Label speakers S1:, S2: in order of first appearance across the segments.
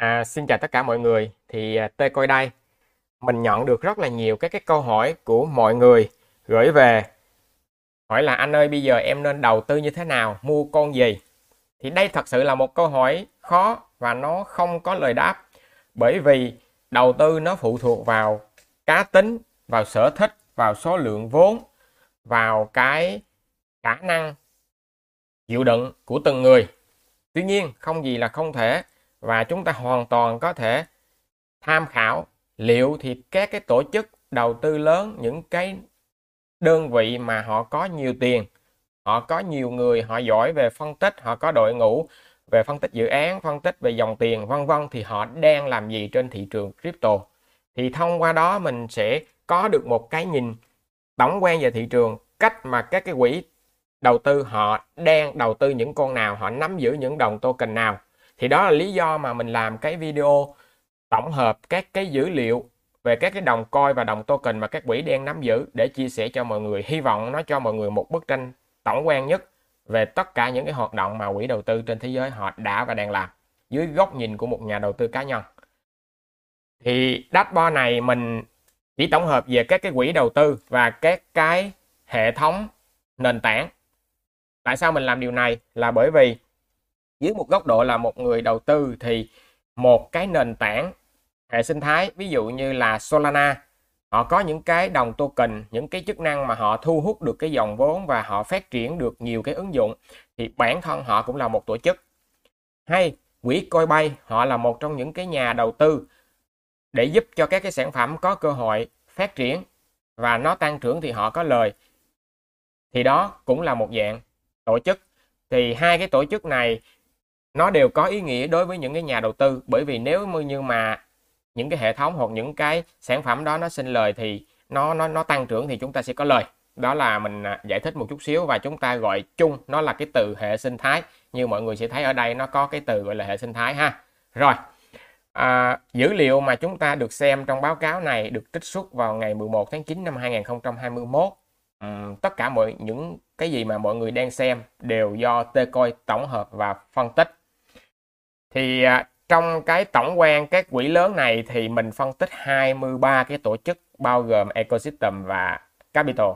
S1: À, xin chào tất cả mọi người. Thì à, Tê coi đây. Mình nhận được rất là nhiều các cái câu hỏi của mọi người gửi về. Hỏi là anh ơi bây giờ em nên đầu tư như thế nào, mua con gì? Thì đây thật sự là một câu hỏi khó và nó không có lời đáp. Bởi vì đầu tư nó phụ thuộc vào cá tính, vào sở thích, vào số lượng vốn, vào cái khả năng chịu đựng của từng người. Tuy nhiên không gì là không thể và chúng ta hoàn toàn có thể tham khảo liệu thì các cái tổ chức đầu tư lớn, những cái đơn vị mà họ có nhiều tiền, họ có nhiều người, họ giỏi về phân tích, họ có đội ngũ về phân tích dự án, phân tích về dòng tiền, vân vân, thì họ đang làm gì trên thị trường crypto. Thì thông qua đó mình sẽ có được một cái nhìn tổng quan về thị trường, cách mà các cái quỹ đầu tư họ đang đầu tư những con nào, họ nắm giữ những đồng token nào thì đó là lý do mà mình làm cái video tổng hợp các cái dữ liệu về các cái đồng coin và đồng token mà các quỹ đang nắm giữ để chia sẻ cho mọi người. Hy vọng nó cho mọi người một bức tranh tổng quan nhất về tất cả những cái hoạt động mà quỹ đầu tư trên thế giới họ đã và đang làm dưới góc nhìn của một nhà đầu tư cá nhân. Thì dashboard này mình chỉ tổng hợp về các cái quỹ đầu tư và các cái hệ thống nền tảng. Tại sao mình làm điều này? Là bởi vì dưới một góc độ là một người đầu tư thì một cái nền tảng hệ sinh thái, ví dụ như là Solana, họ có những cái đồng token, những cái chức năng mà họ thu hút được cái dòng vốn và họ phát triển được nhiều cái ứng dụng, thì bản thân họ cũng là một tổ chức. Hay quỹ Coinbase, họ là một trong những cái nhà đầu tư để giúp cho các cái sản phẩm có cơ hội phát triển và nó tăng trưởng thì họ có lời. Thì đó cũng là một dạng tổ chức. Thì hai cái tổ chức này nó đều có ý nghĩa đối với những cái nhà đầu tư. Bởi vì nếu như mà những cái hệ thống hoặc những cái sản phẩm đó nó sinh lời thì nó nó nó tăng trưởng thì chúng ta sẽ có lời. Đó là mình à, giải thích một chút xíu và chúng ta gọi chung. Nó là cái từ hệ sinh thái. Như mọi người sẽ thấy ở đây nó có cái từ gọi là hệ sinh thái ha. Rồi à, dữ liệu mà chúng ta được xem trong báo cáo này được trích xuất vào ngày 11 tháng 9 năm 2021 uhm, tất cả mọi những cái gì mà mọi người đang xem đều do Tcoin tổng hợp và phân tích thì à, trong cái tổng quan các quỹ lớn này thì mình phân tích 23 cái tổ chức bao gồm ecosystem và capital.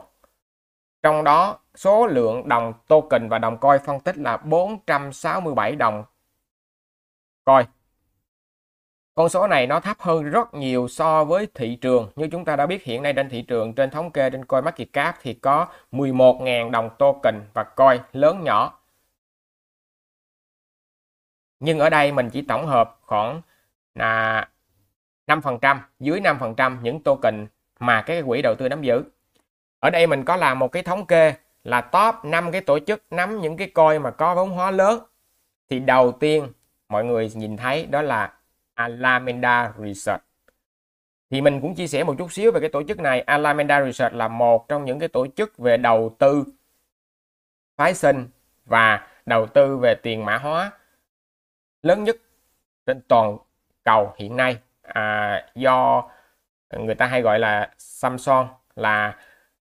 S1: Trong đó, số lượng đồng token và đồng coin phân tích là 467 đồng coin. Con số này nó thấp hơn rất nhiều so với thị trường. Như chúng ta đã biết, hiện nay trên thị trường, trên thống kê trên CoinMarketCap thì có 11.000 đồng token và coin lớn nhỏ nhưng ở đây mình chỉ tổng hợp khoảng là 5% dưới 5% những token mà cái quỹ đầu tư nắm giữ. Ở đây mình có làm một cái thống kê là top 5 cái tổ chức nắm những cái coin mà có vốn hóa lớn. Thì đầu tiên mọi người nhìn thấy đó là Alameda Research. Thì mình cũng chia sẻ một chút xíu về cái tổ chức này. Alameda Research là một trong những cái tổ chức về đầu tư phái sinh và đầu tư về tiền mã hóa lớn nhất trên toàn cầu hiện nay à, do người ta hay gọi là Samsung là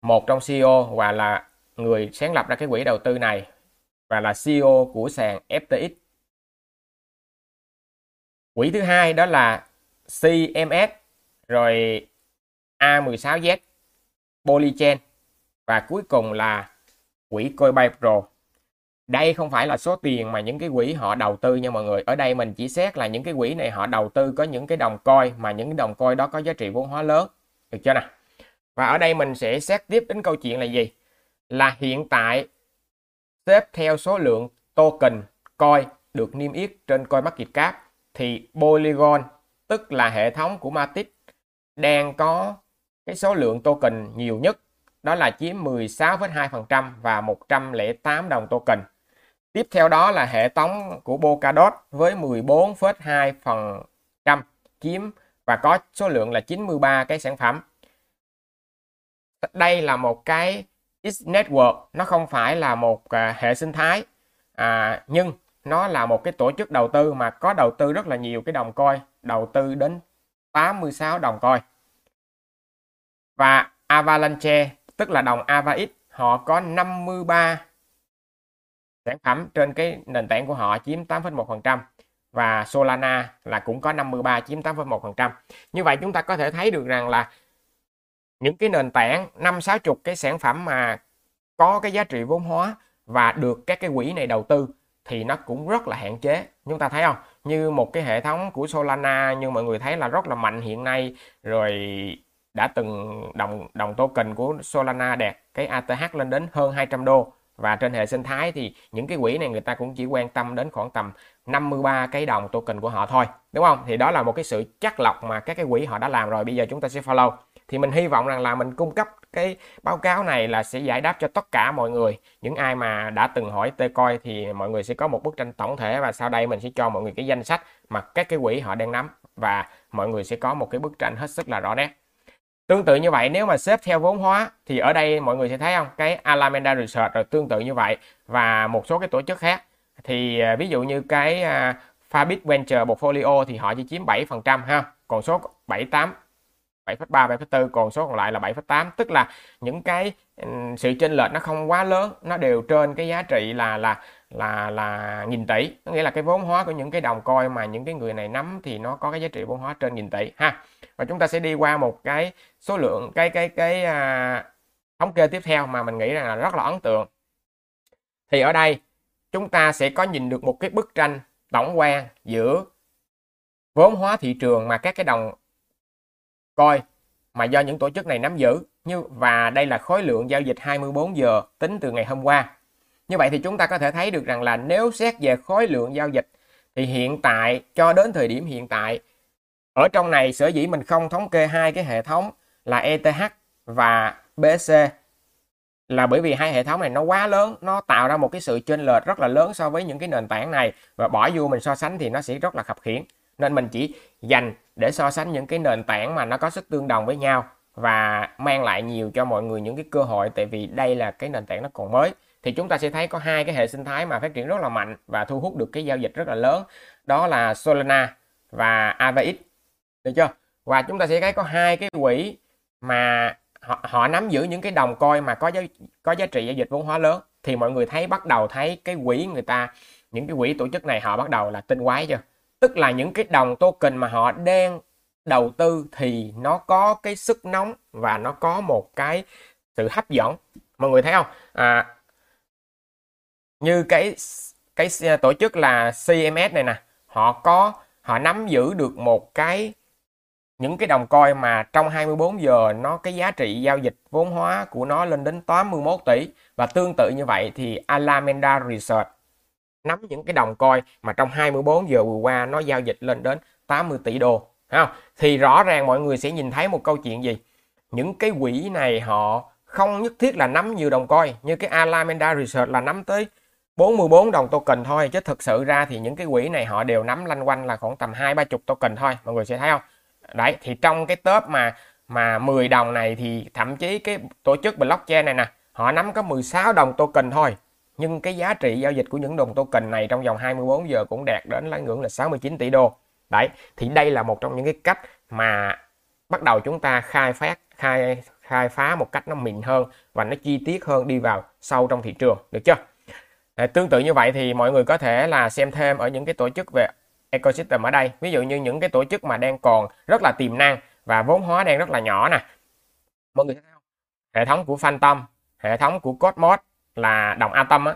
S1: một trong CEO và là người sáng lập ra cái quỹ đầu tư này và là CEO của sàn FTX. Quỹ thứ hai đó là CMS rồi A16Z Polychain và cuối cùng là quỹ Coinbase Pro đây không phải là số tiền mà những cái quỹ họ đầu tư nha mọi người. Ở đây mình chỉ xét là những cái quỹ này họ đầu tư có những cái đồng coi mà những cái đồng coi đó có giá trị vốn hóa lớn. Được chưa nào? Và ở đây mình sẽ xét tiếp đến câu chuyện là gì? Là hiện tại xếp theo số lượng token coi được niêm yết trên coin market cap thì Polygon tức là hệ thống của Matic đang có cái số lượng token nhiều nhất. Đó là chiếm 16,2% và 108 đồng token. Tiếp theo đó là hệ thống của Polkadot với 14,2% chiếm và có số lượng là 93 cái sản phẩm. Đây là một cái X Network, nó không phải là một à, hệ sinh thái à, nhưng nó là một cái tổ chức đầu tư mà có đầu tư rất là nhiều cái đồng coi đầu tư đến 86 đồng coi Và Avalanche tức là đồng AvaX họ có 53 sản phẩm trên cái nền tảng của họ chiếm 8,1% và Solana là cũng có 53 chiếm 8,1%. Như vậy chúng ta có thể thấy được rằng là những cái nền tảng năm sáu chục cái sản phẩm mà có cái giá trị vốn hóa và được các cái quỹ này đầu tư thì nó cũng rất là hạn chế. Chúng ta thấy không? Như một cái hệ thống của Solana như mọi người thấy là rất là mạnh hiện nay rồi đã từng đồng đồng token của Solana đạt cái ATH lên đến hơn 200 đô và trên hệ sinh thái thì những cái quỹ này người ta cũng chỉ quan tâm đến khoảng tầm 53 cái đồng token của họ thôi, đúng không? Thì đó là một cái sự chắc lọc mà các cái quỹ họ đã làm rồi. Bây giờ chúng ta sẽ follow. Thì mình hy vọng rằng là mình cung cấp cái báo cáo này là sẽ giải đáp cho tất cả mọi người. Những ai mà đã từng hỏi tê coi thì mọi người sẽ có một bức tranh tổng thể và sau đây mình sẽ cho mọi người cái danh sách mà các cái quỹ họ đang nắm và mọi người sẽ có một cái bức tranh hết sức là rõ nét. Tương tự như vậy nếu mà xếp theo vốn hóa thì ở đây mọi người sẽ thấy không? Cái Alameda Research rồi tương tự như vậy và một số cái tổ chức khác. Thì à, ví dụ như cái à, Fabit Venture Portfolio thì họ chỉ chiếm 7% ha còn số 78 7,3 7,4 còn số còn lại là 7,8 tức là những cái ừ, sự chênh lệch nó không quá lớn nó đều trên cái giá trị là là là là nghìn tỷ. Có nghĩa là cái vốn hóa của những cái đồng coi mà những cái người này nắm thì nó có cái giá trị vốn hóa trên nghìn tỷ ha và chúng ta sẽ đi qua một cái số lượng cái cái cái à, thống kê tiếp theo mà mình nghĩ rằng là rất là ấn tượng thì ở đây chúng ta sẽ có nhìn được một cái bức tranh tổng quan giữa vốn hóa thị trường mà các cái đồng coi mà do những tổ chức này nắm giữ như và đây là khối lượng giao dịch 24 giờ tính từ ngày hôm qua. Như vậy thì chúng ta có thể thấy được rằng là nếu xét về khối lượng giao dịch thì hiện tại cho đến thời điểm hiện tại ở trong này sở dĩ mình không thống kê hai cái hệ thống là ETH và BSC là bởi vì hai hệ thống này nó quá lớn, nó tạo ra một cái sự chênh lệch rất là lớn so với những cái nền tảng này. Và bỏ vô mình so sánh thì nó sẽ rất là khập khiển. Nên mình chỉ dành để so sánh những cái nền tảng mà nó có sức tương đồng với nhau và mang lại nhiều cho mọi người những cái cơ hội tại vì đây là cái nền tảng nó còn mới. Thì chúng ta sẽ thấy có hai cái hệ sinh thái mà phát triển rất là mạnh và thu hút được cái giao dịch rất là lớn. Đó là Solana và AVX được chưa? Và chúng ta sẽ thấy có hai cái quỹ mà họ, họ nắm giữ những cái đồng coi mà có giá, có giá trị giao dịch vốn hóa lớn. Thì mọi người thấy bắt đầu thấy cái quỹ người ta những cái quỹ tổ chức này họ bắt đầu là tinh quái chưa? Tức là những cái đồng token mà họ đang đầu tư thì nó có cái sức nóng và nó có một cái sự hấp dẫn. Mọi người thấy không? À, như cái cái tổ chức là CMS này nè họ có họ nắm giữ được một cái những cái đồng coin mà trong 24 giờ nó cái giá trị giao dịch vốn hóa của nó lên đến 81 tỷ và tương tự như vậy thì Alameda Research nắm những cái đồng coin mà trong 24 giờ vừa qua nó giao dịch lên đến 80 tỷ đô không? thì rõ ràng mọi người sẽ nhìn thấy một câu chuyện gì những cái quỹ này họ không nhất thiết là nắm nhiều đồng coin như cái Alameda Research là nắm tới 44 đồng token thôi, chứ thực sự ra thì những cái quỹ này họ đều nắm lanh quanh là khoảng tầm hai ba chục token thôi, mọi người sẽ thấy không đấy thì trong cái top mà mà 10 đồng này thì thậm chí cái tổ chức blockchain này nè họ nắm có 16 đồng token thôi. Nhưng cái giá trị giao dịch của những đồng token này trong vòng 24 giờ cũng đạt đến là ngưỡng là 69 tỷ đô. Đấy thì đây là một trong những cái cách mà bắt đầu chúng ta khai phát khai khai phá một cách nó mịn hơn và nó chi tiết hơn đi vào sâu trong thị trường được chưa? À, tương tự như vậy thì mọi người có thể là xem thêm ở những cái tổ chức về ecosystem ở đây. Ví dụ như những cái tổ chức mà đang còn rất là tiềm năng và vốn hóa đang rất là nhỏ nè. Mọi người thấy không? Hệ thống của Phantom hệ thống của Cosmos là đồng atom á.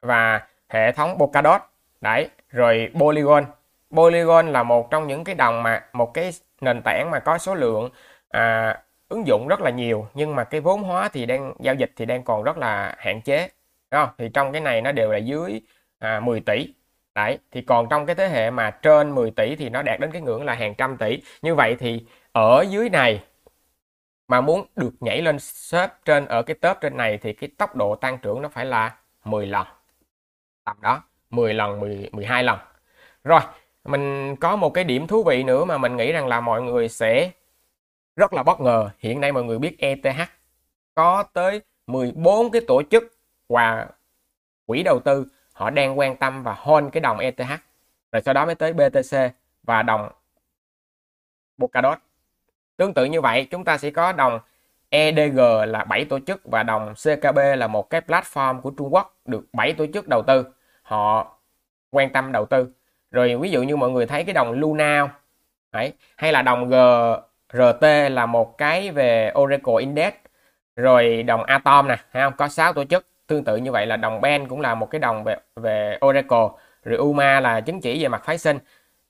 S1: Và hệ thống Polkadot đấy rồi Polygon. Polygon là một trong những cái đồng mà một cái nền tảng mà có số lượng à, ứng dụng rất là nhiều nhưng mà cái vốn hóa thì đang giao dịch thì đang còn rất là hạn chế. Đúng không? thì trong cái này nó đều là dưới à, 10 tỷ đấy thì còn trong cái thế hệ mà trên 10 tỷ thì nó đạt đến cái ngưỡng là hàng trăm tỷ. Như vậy thì ở dưới này mà muốn được nhảy lên xếp trên ở cái top trên này thì cái tốc độ tăng trưởng nó phải là 10 lần. Tầm đó 10 lần 10, 12 lần. Rồi mình có một cái điểm thú vị nữa mà mình nghĩ rằng là mọi người sẽ rất là bất ngờ. Hiện nay mọi người biết ETH có tới 14 cái tổ chức và quỹ đầu tư họ đang quan tâm và hold cái đồng ETH rồi sau đó mới tới BTC và đồng Polkadot Tương tự như vậy, chúng ta sẽ có đồng EDG là 7 tổ chức và đồng CKB là một cái platform của Trung Quốc được 7 tổ chức đầu tư. Họ quan tâm đầu tư. rồi ví dụ như mọi người thấy cái đồng Luna Đấy. hay là đồng GRT là một cái về Oracle Index rồi đồng Atom nè ha, có 6 tổ chức tương tự như vậy là đồng Ben cũng là một cái đồng về về Oracle rồi UMA là chứng chỉ về mặt phái sinh.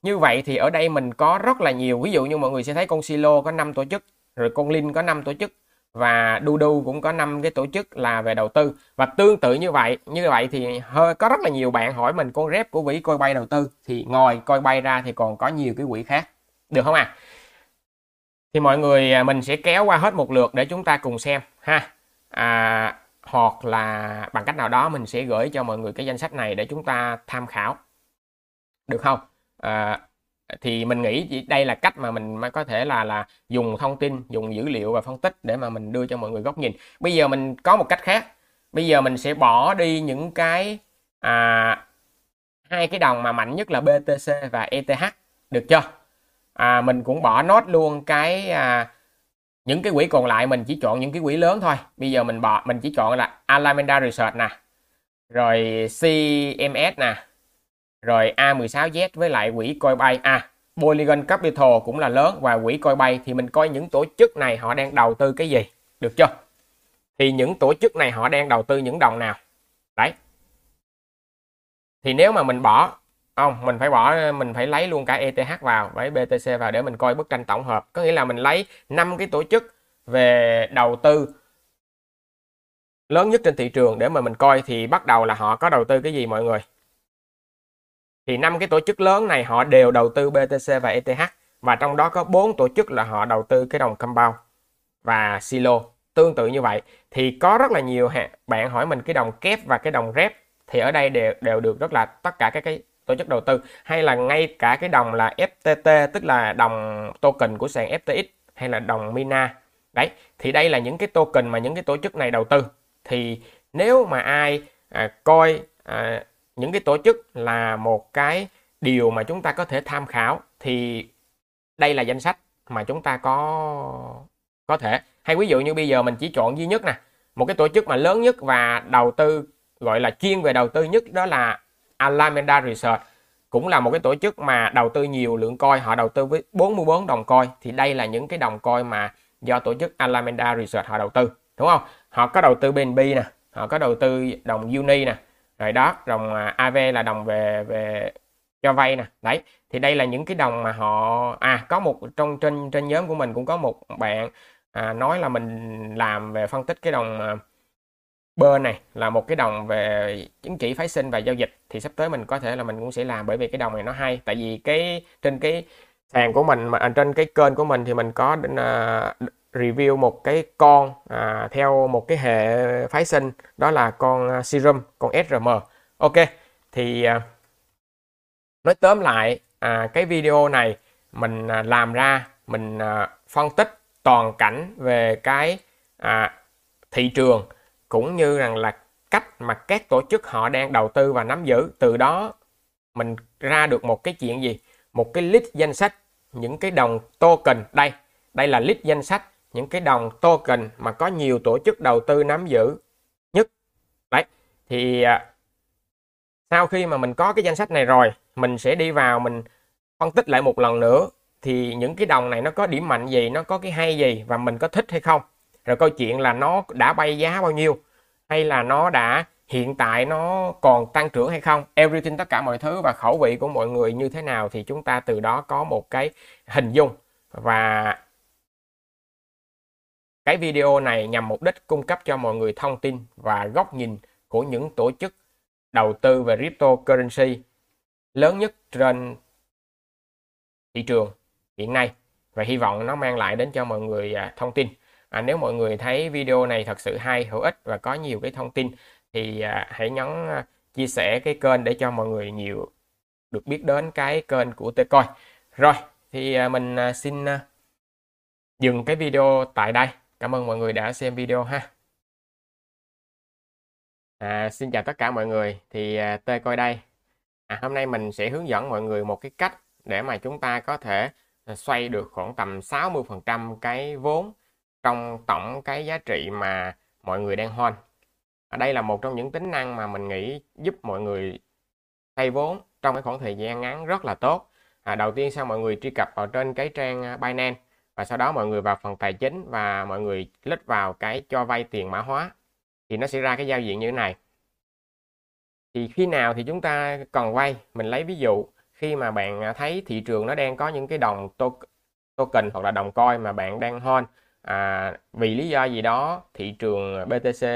S1: Như vậy thì ở đây mình có rất là nhiều ví dụ như mọi người sẽ thấy con Silo có 5 tổ chức rồi con Linh có 5 tổ chức và Dudu cũng có 5 cái tổ chức là về đầu tư. Và tương tự như vậy như vậy thì hơi có rất là nhiều bạn hỏi mình con rep của quỹ coi bay đầu tư thì ngồi coi bay ra thì còn có nhiều cái quỹ khác. Được không à thì mọi người à, mình sẽ kéo qua hết một lượt để chúng ta cùng xem ha. À, hoặc là bằng cách nào đó mình sẽ gửi cho mọi người cái danh sách này để chúng ta tham khảo. Được không? À, thì mình nghĩ đây là cách mà mình mới có thể là là dùng thông tin dùng dữ liệu và phân tích để mà mình đưa cho mọi người góc nhìn. Bây giờ mình có một cách khác. Bây giờ mình sẽ bỏ đi những cái à, hai cái đồng mà mạnh nhất là BTC và ETH được chưa? À, mình cũng bỏ nốt luôn cái à, những cái quỹ còn lại mình chỉ chọn những cái quỹ lớn thôi. Bây giờ mình bỏ, mình chỉ chọn là Alameda Research nè, rồi CMS nè, rồi A16Z với lại quỹ Coinbase à Polygon Capital cũng là lớn và quỹ Coinbase thì mình coi những tổ chức này họ đang đầu tư cái gì. Được chưa? Thì những tổ chức này họ đang đầu tư những đồng nào? Đấy. Thì nếu mà mình bỏ không, mình phải bỏ, mình phải lấy luôn cả ETH vào với BTC vào để mình coi bức tranh tổng hợp. Có nghĩa là mình lấy năm cái tổ chức về đầu tư lớn nhất trên thị trường để mà mình coi thì bắt đầu là họ có đầu tư cái gì mọi người? Thì năm cái tổ chức lớn này họ đều đầu tư BTC và ETH và trong đó có bốn tổ chức là họ đầu tư cái đồng compound và silo. Tương tự như vậy, thì có rất là nhiều bạn hỏi mình cái đồng kép và cái đồng rep thì ở đây đều đều được rất là, tất cả các cái tổ chức đầu tư hay là ngay cả cái đồng là FTT tức là đồng token của sàn FTX hay là đồng Mina. Đấy thì đây là những cái token mà những cái tổ chức này đầu tư. Thì nếu mà ai à, coi à, những cái tổ chức là một cái điều mà chúng ta có thể tham khảo thì đây là danh sách mà chúng ta có có thể. Hay ví dụ như bây giờ mình chỉ chọn duy nhất nè một cái tổ chức mà lớn nhất và đầu tư gọi là chuyên về đầu tư nhất đó là Alameda Research cũng là một cái tổ chức mà đầu tư nhiều lượng coi họ đầu tư với 44 đồng coi thì đây là những cái đồng coi mà do tổ chức Alameda Research họ đầu tư đúng không? Họ có đầu tư BNB nè họ có đầu tư đồng Uni nè rồi đó đồng à, AV là đồng về về cho vay nè. Đấy thì đây là những cái đồng mà họ à có một trong trên trên nhóm của mình cũng có một bạn à, nói là mình làm về phân tích cái đồng à, bơ này là một cái đồng về chứng chỉ phái sinh và giao dịch. Thì sắp tới mình có thể là mình cũng sẽ làm bởi vì cái đồng này nó hay. Tại vì cái trên cái sàn của mình mà à, trên cái kênh của mình thì mình có uh, review một cái con à, theo một cái hệ phái sinh. Đó là con uh, serum con SRM ok thì uh, nói tóm lại à, cái video này mình làm ra mình uh, phân tích toàn cảnh về cái à, thị trường cũng như rằng là cách mà các tổ chức họ đang đầu tư và nắm giữ, từ đó mình ra được một cái chuyện gì? Một cái list danh sách, những cái đồng token. Đây đây là list danh sách, những cái đồng token mà có nhiều tổ chức đầu tư nắm giữ nhất. Đấy, thì à, sau khi mà mình có cái danh sách này rồi, mình sẽ đi vào, mình phân tích lại một lần nữa, thì những cái đồng này nó có điểm mạnh gì, nó có cái hay gì và mình có thích hay không? Rồi câu chuyện là nó đã bay giá bao nhiêu, hay là nó đã, hiện tại nó còn tăng trưởng hay không? Everything, tất cả mọi thứ và khẩu vị của mọi người như thế nào thì chúng ta từ đó có một cái hình dung. Và cái video này nhằm mục đích cung cấp cho mọi người thông tin và góc nhìn của những tổ chức đầu tư về cryptocurrency lớn nhất trên thị trường hiện nay. Và hy vọng nó mang lại đến cho mọi người à, thông tin à, nếu mọi người thấy video này thật sự hay hữu ích và có nhiều cái thông tin thì à, hãy nhấn à, chia sẻ cái kênh để cho mọi người nhiều được biết đến cái kênh của Tcoin rồi thì à, mình à, xin à, dừng cái video tại đây. Cảm ơn mọi người đã xem video ha. À, xin chào tất cả mọi người. Thì à, Tê đây. À, hôm nay mình sẽ hướng dẫn mọi người một cái cách để mà chúng ta có thể à, xoay được khoảng tầm 60% cái vốn trong tổng cái giá trị mà mọi người đang hold. Ở đây là một trong những tính năng mà mình nghĩ giúp mọi người thay vốn trong cái khoảng thời gian ngắn rất là tốt. À, đầu tiên sau mọi người truy cập vào trên cái trang à, Binance và sau đó mọi người vào phần tài chính và mọi người click vào cái cho vay tiền mã hóa thì nó sẽ ra cái giao diện như thế này. Thì khi nào thì chúng ta cần vay? Mình lấy ví dụ khi mà bạn à, thấy thị trường nó đang có những cái đồng token hoặc là đồng coin mà bạn đang hold à, vì lý do gì đó thị trường BTC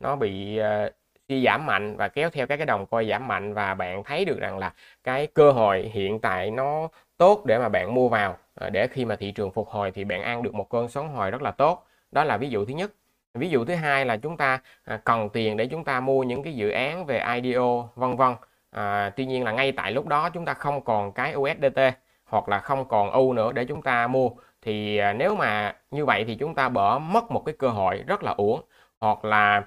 S1: nó bị uh, suy giảm mạnh và kéo theo các cái đồng coi giảm mạnh và bạn thấy được rằng là cái cơ hội hiện tại nó tốt để mà bạn mua vào. À, để khi mà thị trường phục hồi thì bạn ăn được một cơn sóng hồi rất là tốt. Đó là ví dụ thứ nhất. Ví dụ thứ hai là chúng ta à, cần tiền để chúng ta mua những cái dự án về IDO vân vân. À, tuy nhiên là ngay tại lúc đó chúng ta không còn cái USDT hoặc là không còn U nữa để chúng ta mua thì à, nếu mà như vậy thì chúng ta bỏ mất một cái cơ hội rất là uổng hoặc là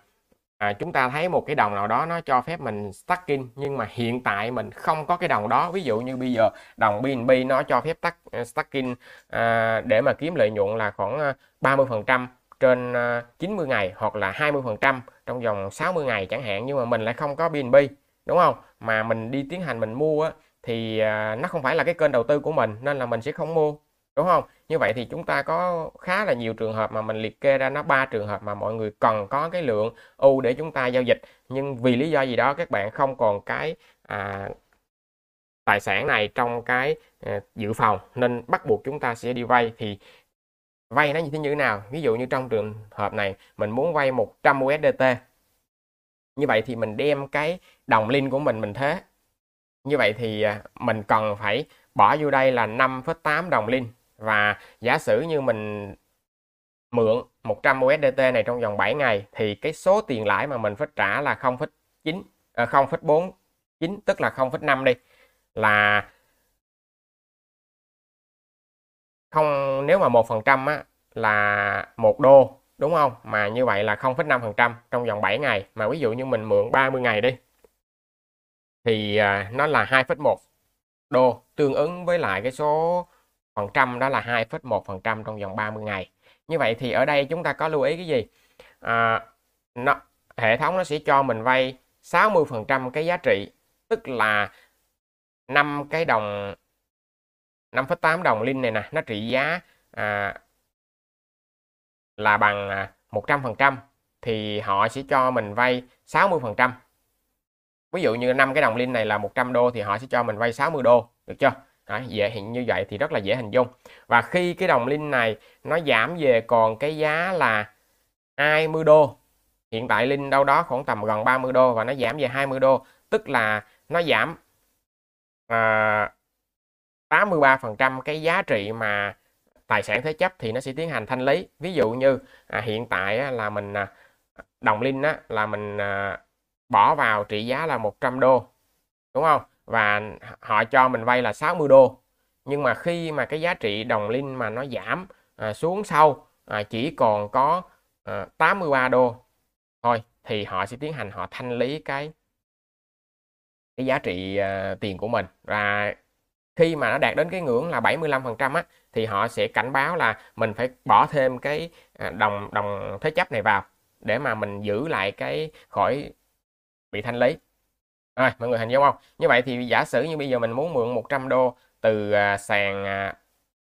S1: à, chúng ta thấy một cái đồng nào đó nó cho phép mình stacking nhưng mà hiện tại mình không có cái đồng đó. Ví dụ như bây giờ đồng BNB nó cho phép tắc à, stacking à, để mà kiếm lợi nhuận là khoảng à, 30 phần trăm trên 90 ngày hoặc là 20 phần trăm trong vòng 60 ngày chẳng hạn nhưng mà mình lại không có BNB đúng không? Mà mình đi tiến hành mình mua á, thì nó không phải là cái kênh đầu tư của mình nên là mình sẽ không mua đúng không? Như vậy thì chúng ta có khá là nhiều trường hợp mà mình liệt kê ra nó ba trường hợp mà mọi người cần có cái lượng u để chúng ta giao dịch. Nhưng vì lý do gì đó các bạn không còn cái à, tài sản này trong cái à, dự phòng nên bắt buộc chúng ta sẽ đi vay. Thì vay nó như thế như thế nào? Ví dụ như trong trường hợp này mình muốn vay 100 USDT như vậy thì mình đem cái đồng link của mình mình thế. Như vậy thì à, mình cần phải bỏ vô đây là 5,8 đồng link và giả sử như mình mượn 100 USDT này trong vòng 7 ngày thì cái số tiền lãi mà mình phải trả là 0,9 à, 0,49 tức là 0,5 đi là không nếu mà một phần trăm á là một đô đúng không? Mà như vậy là 0,5 phần trăm trong vòng 7 ngày. Mà ví dụ như mình mượn 30 ngày đi thì à, nó là 2,1 đô tương ứng với lại cái số phần trăm đó là 2,1% trong vòng 30 ngày. Như vậy thì ở đây chúng ta có lưu ý cái gì? À, nó, hệ thống nó sẽ cho mình vay 60% cái giá trị tức là 5 cái đồng 5,8 đồng linh này nè nó trị giá à, là bằng 100% à, thì họ sẽ cho mình vay 60%. Ví dụ như 5 cái đồng linh này là 100 đô thì họ sẽ cho mình vay 60 đô, được chưa? Đấy, dễ hình như vậy thì rất là dễ hình dung. Và khi cái đồng linh này nó giảm về còn cái giá là 20 đô hiện tại linh đâu đó khoảng tầm gần 30 đô và nó giảm về 20 đô tức là nó giảm à, 83% cái giá trị mà tài sản thế chấp thì nó sẽ tiến hành thanh lý. Ví dụ như à, hiện tại á, là mình à, đồng linh á, là mình à, bỏ vào trị giá là 100 đô đúng không? Và họ cho mình vay là 60 đô. Nhưng mà khi mà cái giá trị đồng linh mà nó giảm à, xuống sâu à, chỉ còn có à, 83 đô thôi thì họ sẽ tiến hành họ thanh lý cái cái giá trị à, tiền của mình. Và khi mà nó đạt đến cái ngưỡng là 75% á thì họ sẽ cảnh báo là mình phải bỏ thêm cái à, đồng đồng thế chấp này vào để mà mình giữ lại cái khỏi bị thanh lý rồi, mọi người hình dung không? Như vậy thì giả sử như bây giờ mình muốn mượn 100 đô từ à, sàn à,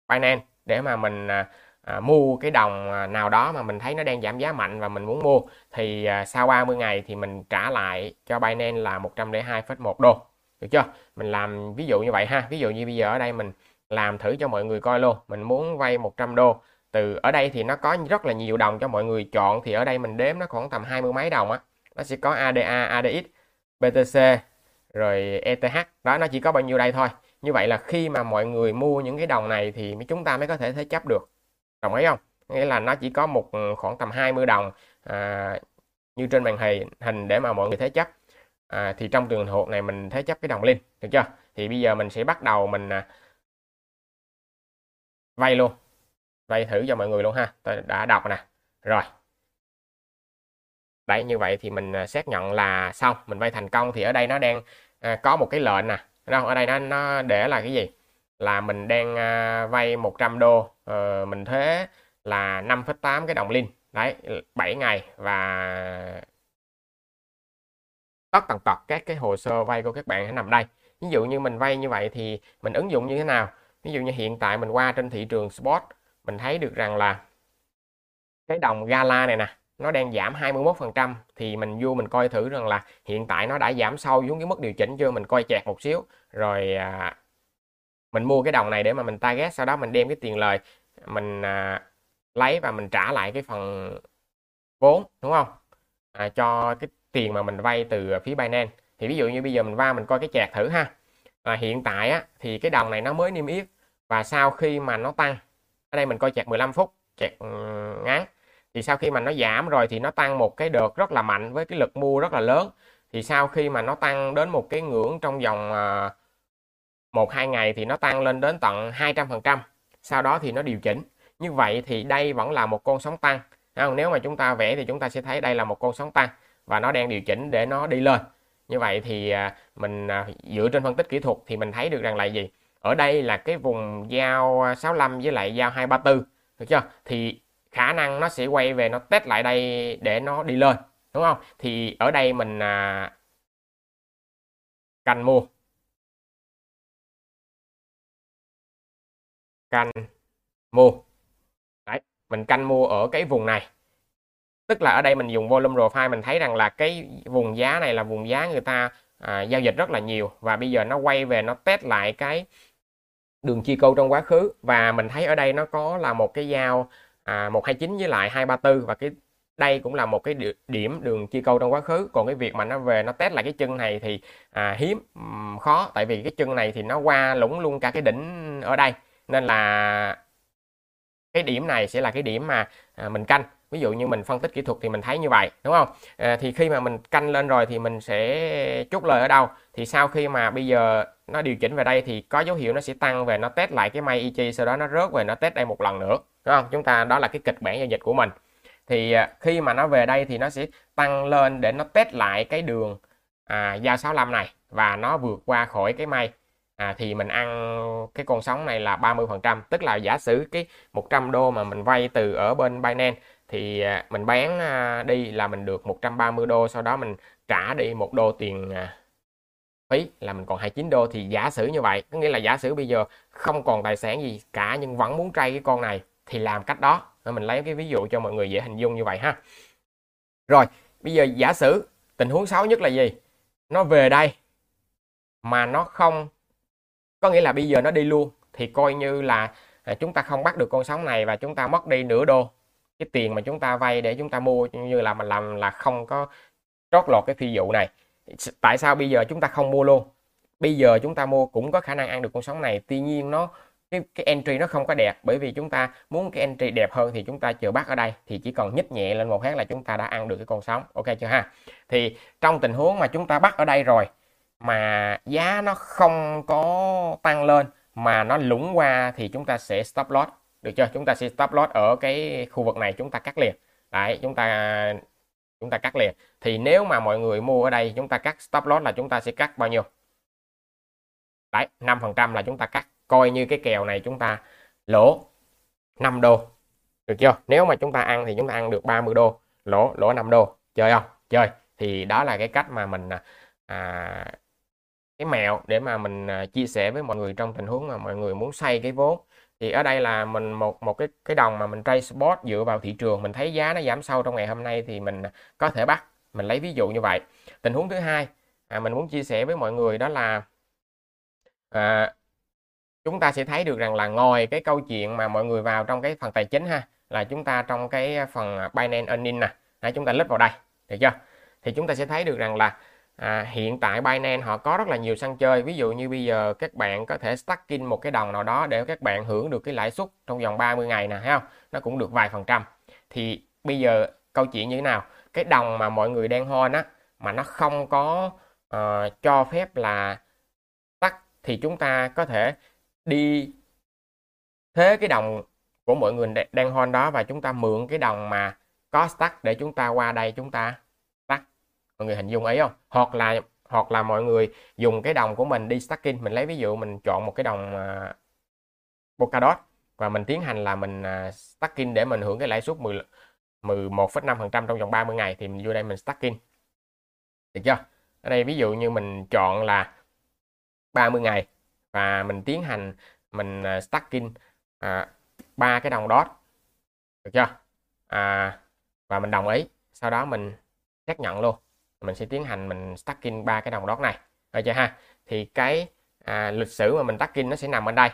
S1: Binance để mà mình à, mua cái đồng nào đó mà mình thấy nó đang giảm giá mạnh và mình muốn mua thì à, sau 30 ngày thì mình trả lại cho Binance là 102,1 đô. Được chưa? Mình làm ví dụ như vậy ha. Ví dụ như bây giờ ở đây mình làm thử cho mọi người coi luôn. Mình muốn vay 100 đô từ ở đây thì nó có rất là nhiều đồng cho mọi người chọn thì ở đây mình đếm nó khoảng tầm hai mươi mấy đồng á. Nó sẽ có ADA, ADX BTC rồi ETH đó nó chỉ có bao nhiêu đây thôi. Như vậy là khi mà mọi người mua những cái đồng này thì chúng ta mới có thể thế chấp được. Đồng ý không? Nghĩa là nó chỉ có một ừ, khoảng tầm 20 đồng à, như trên màn hình hình để mà mọi người thế chấp. À, thì trong trường hợp này mình thế chấp cái đồng lên được chưa? Thì bây giờ mình sẽ bắt đầu mình à, vay luôn. Vay thử cho mọi người luôn ha. Tôi đã đọc nè. Rồi đấy như vậy thì mình à, xác nhận là xong mình vay thành công thì ở đây nó đang à, có một cái lệnh nè. Đâu ở đây nó nó để là cái gì? Là mình đang à, vay 100 đô à, mình thuế là 5,8 cái đồng linh đấy 7 ngày và tất tần tật các cái hồ sơ vay của các bạn hãy nằm đây. Ví dụ như mình vay như vậy thì mình ứng dụng như thế nào? Ví dụ như hiện tại mình qua trên thị trường spot mình thấy được rằng là cái đồng gala này nè nó đang giảm 21% thì mình vô mình coi thử rằng là hiện tại nó đã giảm sâu xuống cái mức điều chỉnh chưa? Mình coi chẹt một xíu. Rồi à, mình mua cái đồng này để mà mình target sau đó mình đem cái tiền lời mình à, lấy và mình trả lại cái phần vốn đúng không? À, cho cái tiền mà mình vay từ phía Binance. Thì ví dụ như bây giờ mình va mình coi cái chẹt thử ha. À, hiện tại á, thì cái đồng này nó mới niêm yết và sau khi mà nó tăng ở đây mình coi chẹt 15 phút chẹt ừ, ngắn thì sau khi mà nó giảm rồi thì nó tăng một cái đợt rất là mạnh với cái lực mua rất là lớn. Thì sau khi mà nó tăng đến một cái ngưỡng trong vòng à, một, hai ngày thì nó tăng lên đến tận 200% sau đó thì nó điều chỉnh. Như vậy thì đây vẫn là một con sóng tăng. Không? nếu mà chúng ta vẽ thì chúng ta sẽ thấy đây là một con sóng tăng và nó đang điều chỉnh để nó đi lên. Như vậy thì à, mình à, dựa trên phân tích kỹ thuật thì mình thấy được rằng là gì? Ở đây là cái vùng giao 65 với lại giao 234 được chưa? Thì khả năng nó sẽ quay về nó test lại đây để nó đi lên đúng không? Thì ở đây mình à, canh mua. Canh mua. Đấy mình canh mua ở cái vùng này. Tức là ở đây mình dùng volume profile mình thấy rằng là cái vùng giá này là vùng giá người ta à, giao dịch rất là nhiều. Và bây giờ nó quay về nó test lại cái đường chi câu trong quá khứ. Và mình thấy ở đây nó có là một cái dao à, 129 với lại 234 và cái đây cũng là một cái điểm đường chia câu trong quá khứ. Còn cái việc mà nó về nó test lại cái chân này thì à, hiếm khó. Tại vì cái chân này thì nó qua lũng luôn cả cái đỉnh ở đây. Nên là cái điểm này sẽ là cái điểm mà à, mình canh ví dụ như mình phân tích kỹ thuật thì mình thấy như vậy đúng không? À, thì khi mà mình canh lên rồi thì mình sẽ chốt lời ở đâu? Thì sau khi mà bây giờ nó điều chỉnh về đây thì có dấu hiệu nó sẽ tăng về nó test lại cái may EG sau đó nó rớt về nó test đây một lần nữa đúng không? Chúng ta đó là cái kịch bản giao dịch của mình. Thì à, khi mà nó về đây thì nó sẽ tăng lên để nó test lại cái đường à, giao 65 này và nó vượt qua khỏi cái may. À, thì mình ăn cái con sóng này là 30% tức là giả sử cái 100 đô mà mình vay từ ở bên Binance thì à, mình bán à, đi là mình được 130 đô, sau đó mình trả đi một đô tiền à, phí, là mình còn 29 đô. Thì giả sử như vậy, có nghĩa là giả sử bây giờ không còn tài sản gì cả nhưng vẫn muốn trade cái con này, thì làm cách đó. Mình lấy cái ví dụ cho mọi người dễ hình dung như vậy ha. Rồi, bây giờ giả sử tình huống xấu nhất là gì? Nó về đây, mà nó không, có nghĩa là bây giờ nó đi luôn, thì coi như là chúng ta không bắt được con sóng này và chúng ta mất đi nửa đô cái tiền mà chúng ta vay để chúng ta mua như là mình làm là không có trót lọt cái phi vụ này. Tại sao bây giờ chúng ta không mua luôn? Bây giờ chúng ta mua cũng có khả năng ăn được con sóng này tuy nhiên nó cái, cái entry nó không có đẹp bởi vì chúng ta muốn cái entry đẹp hơn thì chúng ta chờ bắt ở đây thì chỉ còn nhích nhẹ lên một phát là chúng ta đã ăn được cái con sóng ok chưa ha? Thì trong tình huống mà chúng ta bắt ở đây rồi mà giá nó không có tăng lên mà nó lũng qua thì chúng ta sẽ stop loss được chưa? Chúng ta sẽ stop loss ở cái khu vực này chúng ta cắt liền. Đấy chúng ta chúng ta cắt liền. Thì nếu mà mọi người mua ở đây chúng ta cắt stop loss là chúng ta sẽ cắt bao nhiêu? Đấy 5 phần trăm là chúng ta cắt. Coi như cái kèo này chúng ta lỗ 5 đô. Được chưa? Nếu mà chúng ta ăn thì chúng ta ăn được 30 đô. Lỗ lỗ 5 đô. Chơi không? Chơi. Thì đó là cái cách mà mình à, à cái mẹo để mà mình à, chia sẻ với mọi người trong tình huống mà mọi người muốn xây cái vốn thì ở đây là mình một một cái cái đồng mà mình trade spot dựa vào thị trường mình thấy giá nó giảm sâu trong ngày hôm nay thì mình có thể bắt mình lấy ví dụ như vậy. Tình huống thứ hai à, mình muốn chia sẻ với mọi người đó là à, chúng ta sẽ thấy được rằng là ngồi cái câu chuyện mà mọi người vào trong cái phần tài chính ha là chúng ta trong cái phần Binance Earning nè. À, chúng ta lít vào đây được chưa? Thì chúng ta sẽ thấy được rằng là à, hiện tại Binance họ có rất là nhiều sân chơi. Ví dụ như bây giờ các bạn có thể stacking một cái đồng nào đó để các bạn hưởng được cái lãi suất trong vòng 30 ngày nè thấy không? Nó cũng được vài phần trăm. Thì bây giờ câu chuyện như thế nào? Cái đồng mà mọi người đang hold á mà nó không có uh, cho phép là tắt thì chúng ta có thể đi thế cái đồng của mọi người đang hold đó và chúng ta mượn cái đồng mà có stack để chúng ta qua đây chúng ta mọi người hình dung ấy không? Hoặc là hoặc là mọi người dùng cái đồng của mình đi stacking mình lấy ví dụ mình chọn một cái đồng uh, Polkadot và mình tiến hành là mình uh, stacking để mình hưởng cái lãi suất 10 11,5% trong vòng 30 ngày thì mình vô đây mình stacking. Được chưa? Ở đây ví dụ như mình chọn là 30 ngày và mình tiến hành mình uh, stacking ba uh, cái đồng dot được chưa? À, và mình đồng ý. Sau đó mình xác nhận luôn mình sẽ tiến hành mình stacking ba cái đồng đót này. Được chưa ha? Thì cái à, lịch sử mà mình stacking nó sẽ nằm ở đây.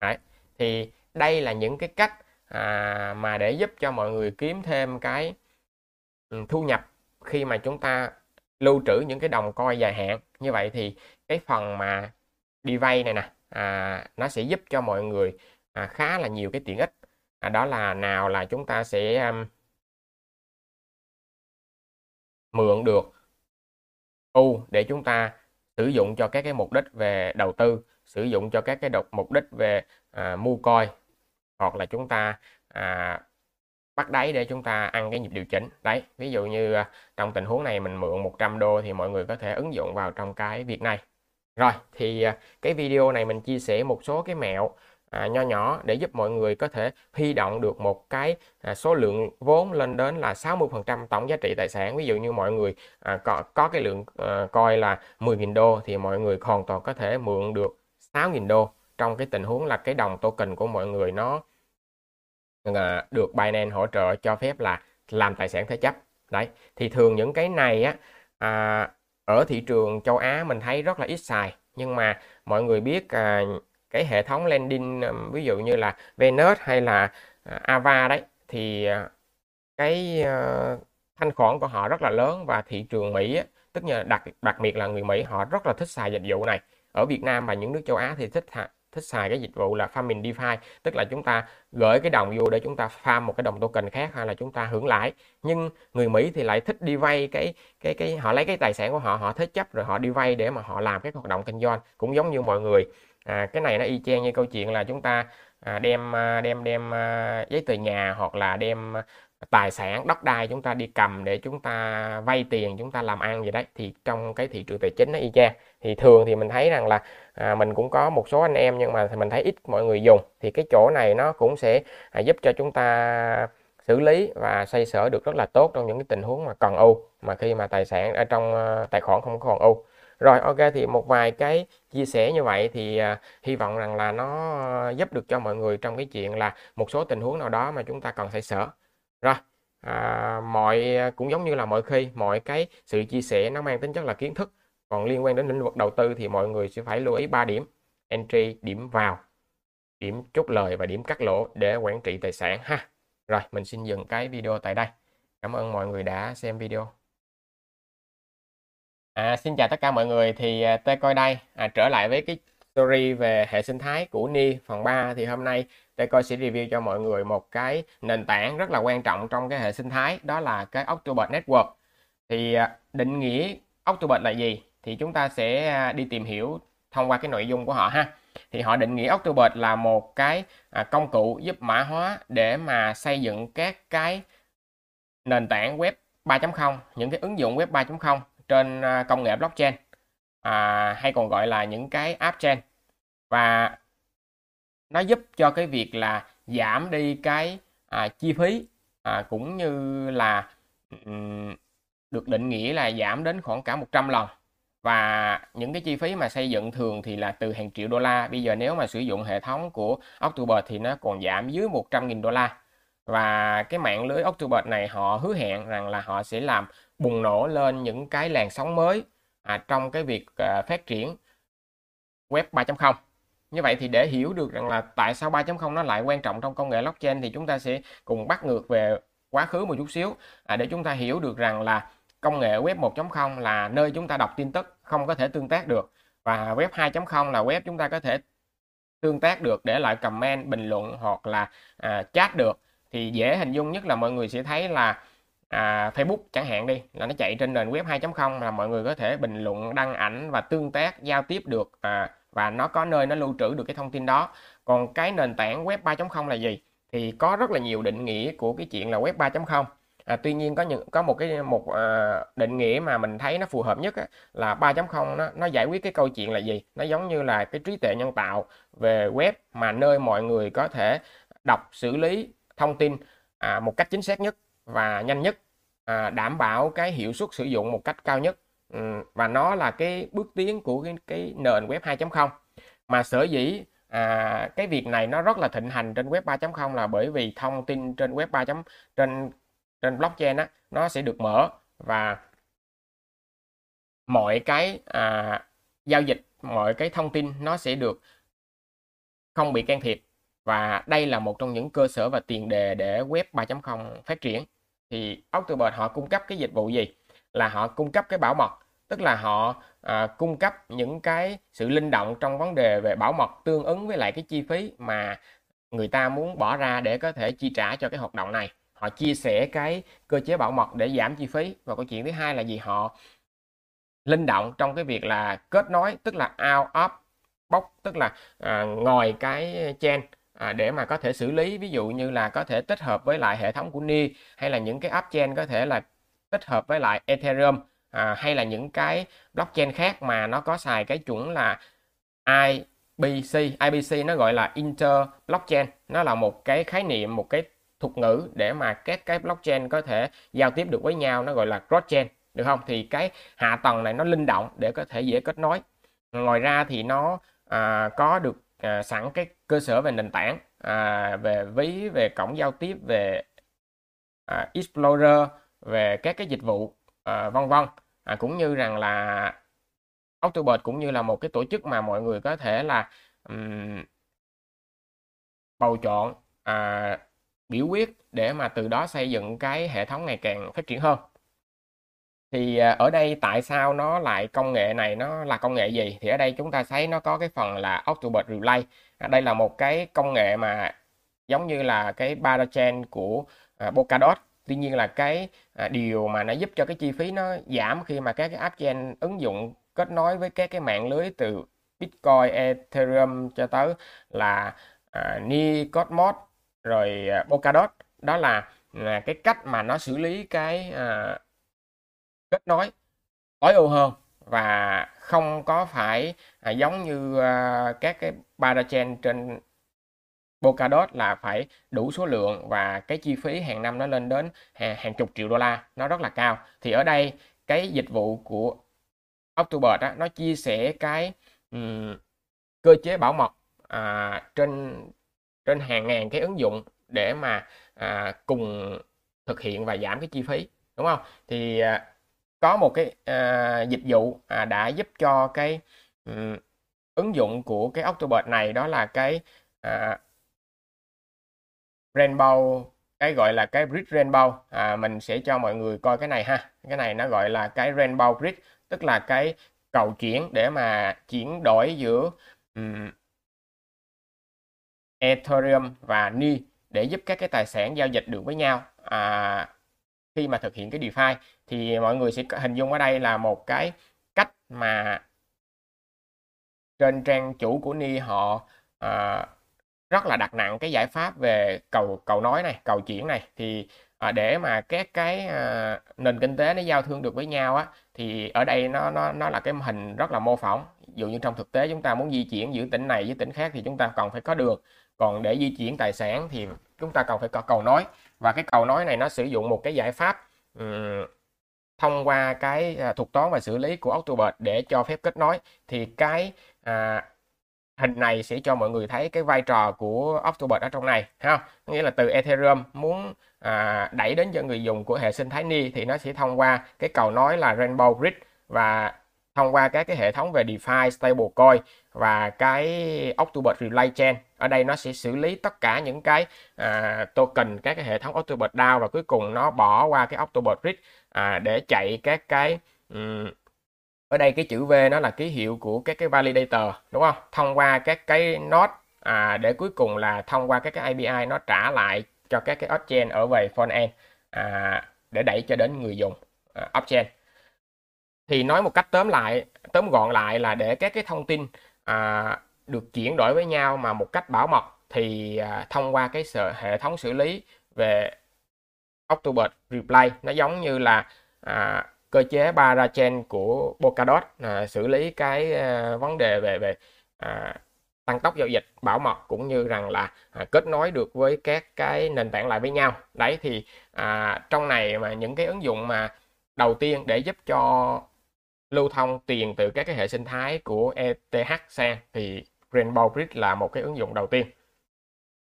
S1: Đấy. thì đây là những cái cách à, mà để giúp cho mọi người kiếm thêm cái ừ, thu nhập khi mà chúng ta lưu trữ những cái đồng coi dài hạn. Như vậy thì cái phần mà đi vay này nè à, nó sẽ giúp cho mọi người à, khá là nhiều cái tiện ích. À, đó là nào là chúng ta sẽ um, mượn được u để chúng ta sử dụng cho các cái mục đích về đầu tư sử dụng cho các cái độc mục đích về à, mua coi hoặc là chúng ta à, bắt đáy để chúng ta ăn cái nhịp điều chỉnh. Đấy ví dụ như à, trong tình huống này mình mượn 100 đô thì mọi người có thể ứng dụng vào trong cái việc này. Rồi thì à, cái video này mình chia sẻ một số cái mẹo à, nho nhỏ để giúp mọi người có thể huy động được một cái à, số lượng vốn lên đến là 60% tổng giá trị tài sản. Ví dụ như mọi người à, có có cái lượng à, coi là 10.000 đô thì mọi người hoàn toàn có thể mượn được 6.000 đô. Trong cái tình huống là cái đồng token của mọi người nó à, được Binance hỗ trợ cho phép là làm tài sản thế chấp. Đấy thì thường những cái này á à, ở thị trường châu Á mình thấy rất là ít xài. Nhưng mà mọi người biết à, cái hệ thống landing ví dụ như là Venus hay là à, Ava đấy thì à, cái ờ, thanh khoản của họ rất là lớn và thị trường Mỹ á, tức là đặc đặc biệt là người Mỹ họ rất là thích xài dịch vụ này. Ở Việt Nam và những nước châu Á thì thích thích xài cái dịch vụ là farming DeFi tức là chúng ta gửi cái đồng vô để chúng ta farm một cái đồng token khác hay là chúng ta hưởng lãi. Nhưng người Mỹ thì lại thích đi vay cái cái cái họ lấy cái tài sản của họ họ thế chấp rồi họ đi vay để mà họ làm cái hoạt động kinh doanh cũng giống như mọi người à, cái này nó y chang như câu chuyện là chúng ta à, đem à, đem đem à, giấy tờ nhà hoặc là đem à, tài sản đất đai chúng ta đi cầm để chúng ta vay tiền chúng ta làm ăn gì đấy. Thì trong cái thị trường tài chính nó y chang. Thì thường thì mình thấy rằng là à, mình cũng có một số anh em nhưng mà mình thấy ít mọi người dùng. Thì cái chỗ này nó cũng sẽ à, giúp cho chúng ta xử lý và xoay sở được rất là tốt trong những cái tình huống mà còn ưu mà khi mà tài sản ở trong à, tài khoản không còn ưu rồi ok thì một vài cái chia sẻ như vậy thì uh, hy vọng rằng là nó ờ, giúp được cho mọi người trong cái chuyện là một số tình huống nào đó mà chúng ta cần phải sợ. rồi à, mọi à, cũng giống như là mọi khi mọi cái sự chia sẻ nó mang tính chất là kiến thức. Còn liên quan đến lĩnh vực đầu tư thì mọi người sẽ phải lưu ý 3 điểm. Entry điểm vào điểm chốt lời và điểm cắt lỗ để quản trị tài sản ha. Rồi mình xin dừng cái video tại đây. Cảm ơn mọi người đã xem video à, xin chào tất cả mọi người. Thì à, tôi coi đây. À, trở lại với cái story về hệ sinh thái của Ni phần 3 thì hôm nay tôi coi sẽ review cho mọi người một cái nền tảng rất là quan trọng trong cái hệ sinh thái đó là cái October Network. Thì à, định nghĩa October là gì? Thì chúng ta sẽ à, đi tìm hiểu thông qua cái nội dung của họ ha. Thì họ định nghĩa October là một cái à, công cụ giúp mã hóa để mà xây dựng các cái nền tảng web 3.0 những cái ứng dụng web 3.0 trên à, công nghệ blockchain à, hay còn gọi là những cái app chain và nó giúp cho cái việc là giảm đi cái à, chi phí à, cũng như là um, được định nghĩa là giảm đến khoảng cả 100 lần. Và những cái chi phí mà xây dựng thường thì là từ hàng triệu đô la. Bây giờ nếu mà sử dụng hệ thống của October thì nó còn giảm dưới 100.000 đô la. Và cái mạng lưới October này họ hứa hẹn rằng là họ sẽ làm bùng nổ lên những cái làn sóng mới à, trong cái việc à, phát triển web 3.0 như vậy thì để hiểu được rằng là tại sao 3.0 nó lại quan trọng trong công nghệ blockchain thì chúng ta sẽ cùng bắt ngược về quá khứ một chút xíu à, để chúng ta hiểu được rằng là công nghệ web 1.0 là nơi chúng ta đọc tin tức không có thể tương tác được và web 2.0 là web chúng ta có thể tương tác được để lại comment bình luận hoặc là à, chat được. Thì dễ hình dung nhất là mọi người sẽ thấy là à, Facebook chẳng hạn đi là nó chạy trên nền web 2.0 là mọi người có thể bình luận đăng ảnh và tương tác giao tiếp được à, và nó có nơi nó lưu trữ được cái thông tin đó. Còn cái nền tảng web 3.0 là gì? Thì có rất là nhiều định nghĩa của cái chuyện là web 3.0 à, tuy nhiên có những có một cái một à, định nghĩa mà mình thấy nó phù hợp nhất á, là 3.0 nó nó giải quyết cái câu chuyện là gì? Nó giống như là cái trí tuệ nhân tạo về web mà nơi mọi người có thể đọc xử lý thông tin à, một cách chính xác nhất và nhanh nhất à, đảm bảo cái hiệu suất sử dụng một cách cao nhất. Ừ, và nó là cái bước tiến của cái, cái nền web 2.0 mà sở dĩ à, cái việc này nó rất là thịnh hành trên web 3.0 là bởi vì thông tin trên web 3. trên trên blockchain á nó sẽ được mở và mọi cái à, giao dịch mọi cái thông tin nó sẽ được không bị can thiệp. Và đây là một trong những cơ sở và tiền đề để web 3.0 phát triển thì October họ cung cấp cái dịch vụ gì? Là họ cung cấp cái bảo mật tức là họ à, cung cấp những cái sự linh động trong vấn đề về bảo mật tương ứng với lại cái chi phí mà người ta muốn bỏ ra để có thể chi trả cho cái hoạt động này. Họ chia sẻ cái cơ chế bảo mật để giảm chi phí. Và câu chuyện thứ hai là gì? Họ linh động trong cái việc là kết nối tức là out of box tức là à, ngồi cái chain à, để mà có thể xử lý ví dụ như là có thể tích hợp với lại hệ thống của NI hay là những cái app chain có thể là tích hợp với lại Ethereum à, hay là những cái blockchain khác mà nó có xài cái chuẩn là IBC IBC nó gọi là inter blockchain. Nó là một cái khái niệm một cái thuật ngữ để mà các cái blockchain có thể giao tiếp được với nhau nó gọi là cross chain được không? Thì cái hạ tầng này nó linh động để có thể dễ kết nối. Ngoài ra thì nó à, có được à, sẵn cái cơ sở về nền tảng à, về ví về cổng giao tiếp về à, explorer về các cái dịch vụ à, vân vân. À, cũng như rằng là October cũng như là một cái tổ chức mà mọi người có thể là um, bầu chọn à, biểu quyết để mà từ đó xây dựng cái hệ thống ngày càng phát triển hơn thì à, ở đây tại sao nó lại công nghệ này nó là công nghệ gì? Thì ở đây chúng ta thấy nó có cái phần là october Relay. À, đây là một cái công nghệ mà giống như là cái parachain của à, Polkadot. Tuy nhiên là cái à, điều mà nó giúp cho cái chi phí nó giảm khi mà các cái app chain ứng dụng kết nối với các cái mạng lưới từ Bitcoin, Ethereum cho tới là à, Ni, Cosmos rồi à, Polkadot. Đó là, là cái cách mà nó xử lý cái à, kết nối tối ưu hơn và không có phải à, giống như à, các cái parachain trên Polkadot là phải đủ số lượng và cái chi phí hàng năm nó lên đến hàng, hàng chục triệu đô la nó rất là cao. Thì ở đây cái dịch vụ của october á, nó chia sẻ cái um, cơ chế bảo mật à, trên trên hàng ngàn cái ứng dụng để mà à, cùng thực hiện và giảm cái chi phí đúng không? Thì à, có một cái à, dịch vụ à, đã giúp cho cái um, ứng dụng của cái Octobot này đó là cái à, Rainbow cái gọi là cái bridge rainbow. À, mình sẽ cho mọi người coi cái này ha. Cái này nó gọi là cái rainbow bridge tức là cái cầu chuyển để mà chuyển đổi giữa um, Ethereum và NI để giúp các cái tài sản giao dịch được với nhau. À, khi mà thực hiện cái DeFi thì mọi người sẽ hình dung ở đây là một cái cách mà trên trang chủ của NI họ à, rất là đặt nặng cái giải pháp về cầu cầu nói này cầu chuyển này. Thì à, để mà các cái à, nền kinh tế nó giao thương được với nhau á thì ở đây nó nó nó là cái hình rất là mô phỏng. Dụ như trong thực tế chúng ta muốn di chuyển giữa tỉnh này với tỉnh khác thì chúng ta cần phải có đường. Còn để di chuyển tài sản thì chúng ta cần phải có cầu nói và cái cầu nối này nó sử dụng một cái giải pháp um, thông qua cái à, thuật toán và xử lý của Octobert để cho phép kết nối thì cái à, hình này sẽ cho mọi người thấy cái vai trò của Octobert ở trong này ha nghĩa là từ Ethereum muốn à, đẩy đến cho người dùng của hệ sinh thái Ni thì nó sẽ thông qua cái cầu nối là Rainbow Bridge và thông qua các cái hệ thống về DeFi, stablecoin và cái Octobert Relay Chain. Ở đây nó sẽ xử lý tất cả những cái à, token các cái hệ thống Octobot DAO và cuối cùng nó bỏ qua cái Octobot Bridge à, để chạy các cái um, ở đây cái chữ V nó là ký hiệu của các cái validator đúng không? Thông qua các cái node à, để cuối cùng là thông qua các cái API nó trả lại cho các cái off-chain ở về front-end à, để đẩy cho đến người dùng à, chain thì nói một cách tóm lại tóm gọn lại là để các cái thông tin à, được chuyển đổi với nhau mà một cách bảo mật thì à, thông qua cái sở, hệ thống xử lý về October Replay nó giống như là à, cơ chế parachain của Polkadot à, xử lý cái à, vấn đề về về à, tăng tốc giao dịch bảo mật cũng như rằng là à, kết nối được với các cái nền tảng lại với nhau. Đấy thì à, trong này mà những cái ứng dụng mà đầu tiên để giúp cho lưu thông tiền từ các cái hệ sinh thái của ETH sang thì Rainbow Bridge là một cái ứng dụng đầu tiên.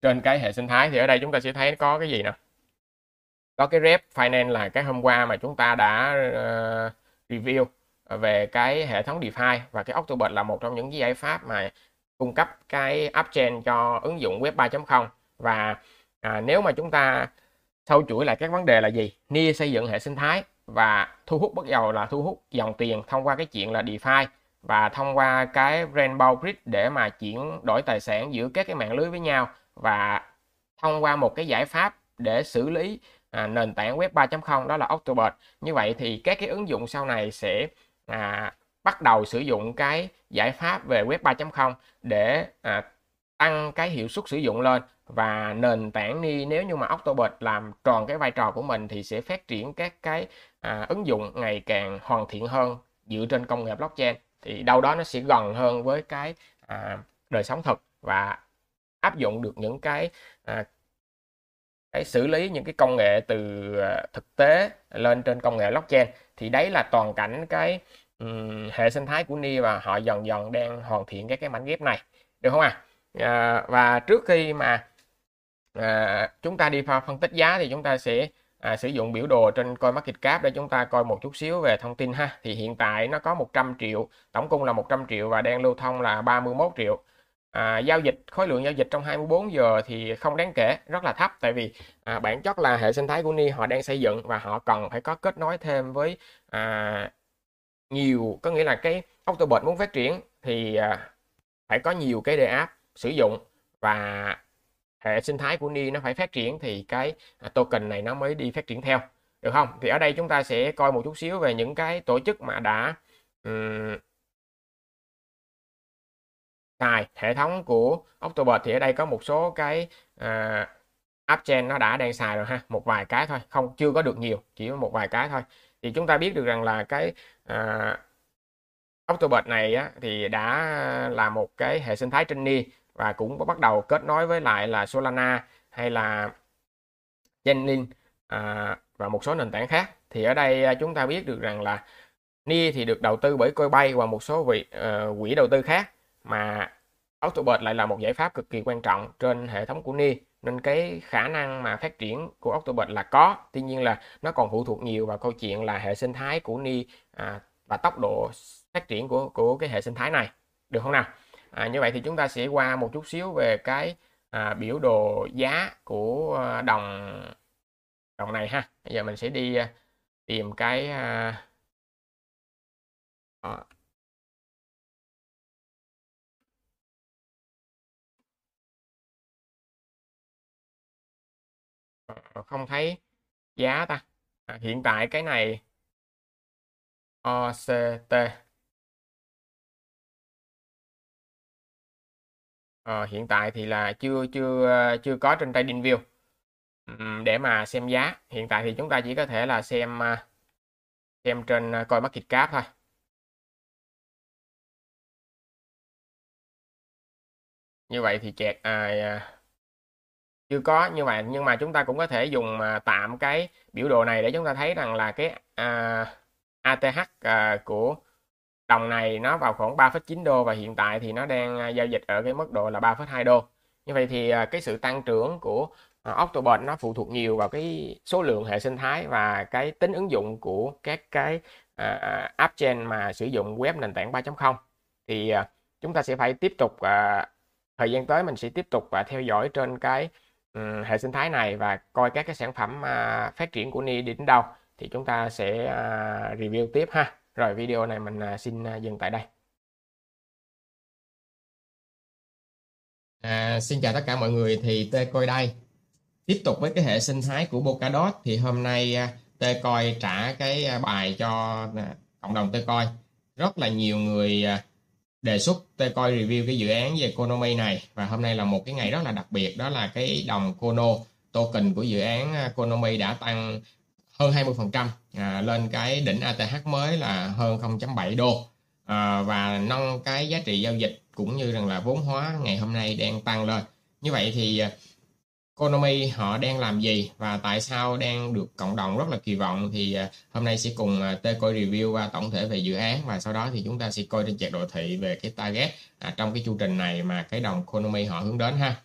S1: Trên cái hệ sinh thái thì ở đây chúng ta sẽ thấy có cái gì nè? Có cái rep finance là cái hôm qua mà chúng ta đã uh, review ờ, về cái hệ thống DeFi và cái Octobot là một trong những giải pháp mà cung cấp cái upchain cho ứng dụng web 3.0 và à, nếu mà chúng ta sâu chuỗi lại các vấn đề là gì? NIA xây dựng hệ sinh thái và thu hút bắt đầu là thu hút dòng tiền thông qua cái chuyện là DeFi và thông qua cái Rainbow Bridge để mà chuyển đổi tài sản giữa các cái mạng lưới với nhau và thông qua một cái giải pháp để xử lý à, nền tảng web 3.0 đó là Octobot như vậy thì các cái ứng dụng sau này sẽ à, bắt đầu sử dụng cái giải pháp về web 3.0 để à, tăng cái hiệu suất sử dụng lên. Và nền tảng ni nếu như mà Octobot làm tròn cái vai trò của mình thì sẽ phát triển các cái à, ứng dụng ngày càng hoàn thiện hơn dựa trên công nghệ blockchain thì đâu đó nó sẽ gần hơn với cái à, đời sống thực và áp dụng được những cái à, cái xử lý những cái công nghệ từ à, thực tế lên trên công nghệ blockchain. Thì đấy là toàn cảnh cái um, hệ sinh thái của ni và họ dần dần đang hoàn thiện các cái mảnh ghép này. Được không à, à và trước khi mà à, chúng ta đi phân tích giá thì chúng ta sẽ à, sử dụng biểu đồ trên coi market cap để chúng ta coi một chút xíu về thông tin ha. Thì hiện tại nó có 100 triệu tổng cung là 100 triệu và đang lưu thông là 31 triệu. À, giao dịch khối lượng giao dịch trong 24 giờ thì không đáng kể rất là thấp. Tại vì à, bản chất là hệ sinh thái của Ni họ đang xây dựng và họ cần phải có kết nối thêm với à, nhiều có nghĩa là cái Octobot muốn phát triển thì à, phải có nhiều cái đề app sử dụng và hệ sinh thái của Ni nó phải phát triển thì cái à, token này nó mới đi phát triển theo được không? Thì ở đây chúng ta sẽ coi một chút xíu về những cái tổ chức mà đã um, xài hệ thống của october. Thì ở đây có một số cái à, uh, app chain nó đã đang xài rồi ha một vài cái thôi không chưa có được nhiều chỉ có một vài cái thôi. Thì chúng ta biết được rằng là cái uh, October này á, thì đã là một cái hệ sinh thái trên ni và cũng bắt đầu kết nối với lại là Solana hay là Chainlink à, và một số nền tảng khác. Thì ở đây à, chúng ta biết được rằng là Ni thì được đầu tư bởi Coinbase và một số vị uh, quỹ đầu tư khác. Mà Octobot lại là một giải pháp cực kỳ quan trọng trên hệ thống của Ni. Nên cái khả năng mà phát triển của Octobot là có. Tuy nhiên là nó còn phụ thuộc nhiều vào câu chuyện là hệ sinh thái của Ni à, và tốc độ phát triển của của cái hệ sinh thái này. Được không nào? À, như vậy thì chúng ta sẽ qua một chút xíu về cái à, biểu đồ giá của à, đồng đồng này ha. Bây giờ mình sẽ đi à, tìm cái à, à, ờ, không thấy giá ta. À, hiện tại cái này OCT à, hiện tại thì là chưa chưa ờ, chưa có trên TradingView để mà xem giá. Hiện tại thì chúng ta chỉ có thể là xem ờ, xem trên coi market cap thôi. Như vậy thì chẹt à, à chưa có như vậy nhưng mà chúng ta cũng có thể dùng à, tạm cái biểu đồ này để chúng ta thấy rằng là cái à, ATH à, của đồng này nó vào khoảng 3,9 đô và hiện tại thì nó đang à, giao dịch ở cái mức độ là 3,2 đô. Như vậy thì à, cái sự tăng trưởng của à, October nó phụ thuộc nhiều vào cái số lượng hệ sinh thái và cái tính ứng dụng của các cái uh, app chain mà sử dụng web nền tảng 3.0 thì uh, chúng ta sẽ phải tiếp tục uh, thời gian tới mình sẽ tiếp tục uh, theo dõi trên cái um, hệ sinh thái này và coi các cái sản phẩm uh, phát triển của Ni đến đâu. Thì chúng ta sẽ uh, review tiếp ha rồi video này mình à, xin à, dừng tại đây. À, xin chào tất cả mọi người thì Tê coi đây. Tiếp tục với cái hệ sinh thái của Polkadot thì hôm nay à, Tê coi trả cái à, bài cho cộng đồng Tê coi rất là nhiều người đề xuất Tê coi review cái dự án về Konomi này và hôm nay là một cái ngày rất là đặc biệt đó là cái đồng Kono token của dự án Konomi đã tăng hơn 20% à, lên cái đỉnh ATH mới là hơn 0.7 đô. À, và nâng cái giá trị giao dịch cũng như rằng là vốn hóa ngày hôm nay đang tăng lên. Như vậy thì à, Konami họ đang làm gì và tại sao đang được cộng đồng rất là kỳ vọng thì à, hôm nay sẽ cùng à, uh, coi review và tổng thể về dự án và sau đó thì chúng ta sẽ coi trên chart đồ thị về cái target à, trong cái chu trình này mà cái đồng Konami họ hướng đến ha.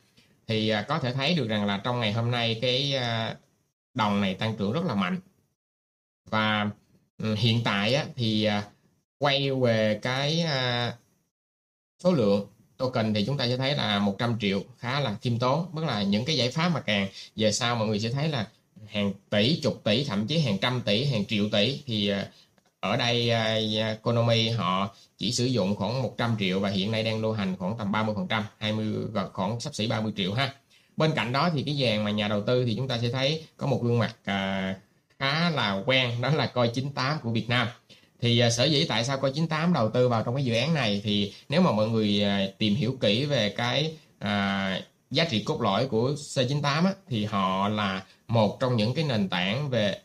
S1: Thì à, có thể thấy được rằng là trong ngày hôm nay cái à, đồng này tăng trưởng rất là mạnh và ừ, hiện tại á, thì à, quay về cái à, số lượng token thì chúng ta sẽ thấy là 100 triệu khá là khiêm tốn. Tức là những cái giải pháp mà càng về sau mọi người sẽ thấy là hàng tỷ chục tỷ thậm chí hàng trăm tỷ hàng triệu tỷ thì à, ở đây uh, Konami họ chỉ sử dụng khoảng 100 triệu và hiện nay đang lưu hành khoảng tầm 30 phần trăm 20 khoảng sắp xỉ 30 triệu ha. Bên cạnh đó thì cái dàn mà nhà đầu tư thì chúng ta sẽ thấy có một gương mặt à, khá là quen đó là coi 98 của Việt Nam. Thì à, sở dĩ tại sao coi 98 đầu tư vào trong cái dự án này thì nếu mà mọi người à, tìm hiểu kỹ về cái à, giá trị cốt lõi của C98 á, thì họ là một trong những cái nền tảng về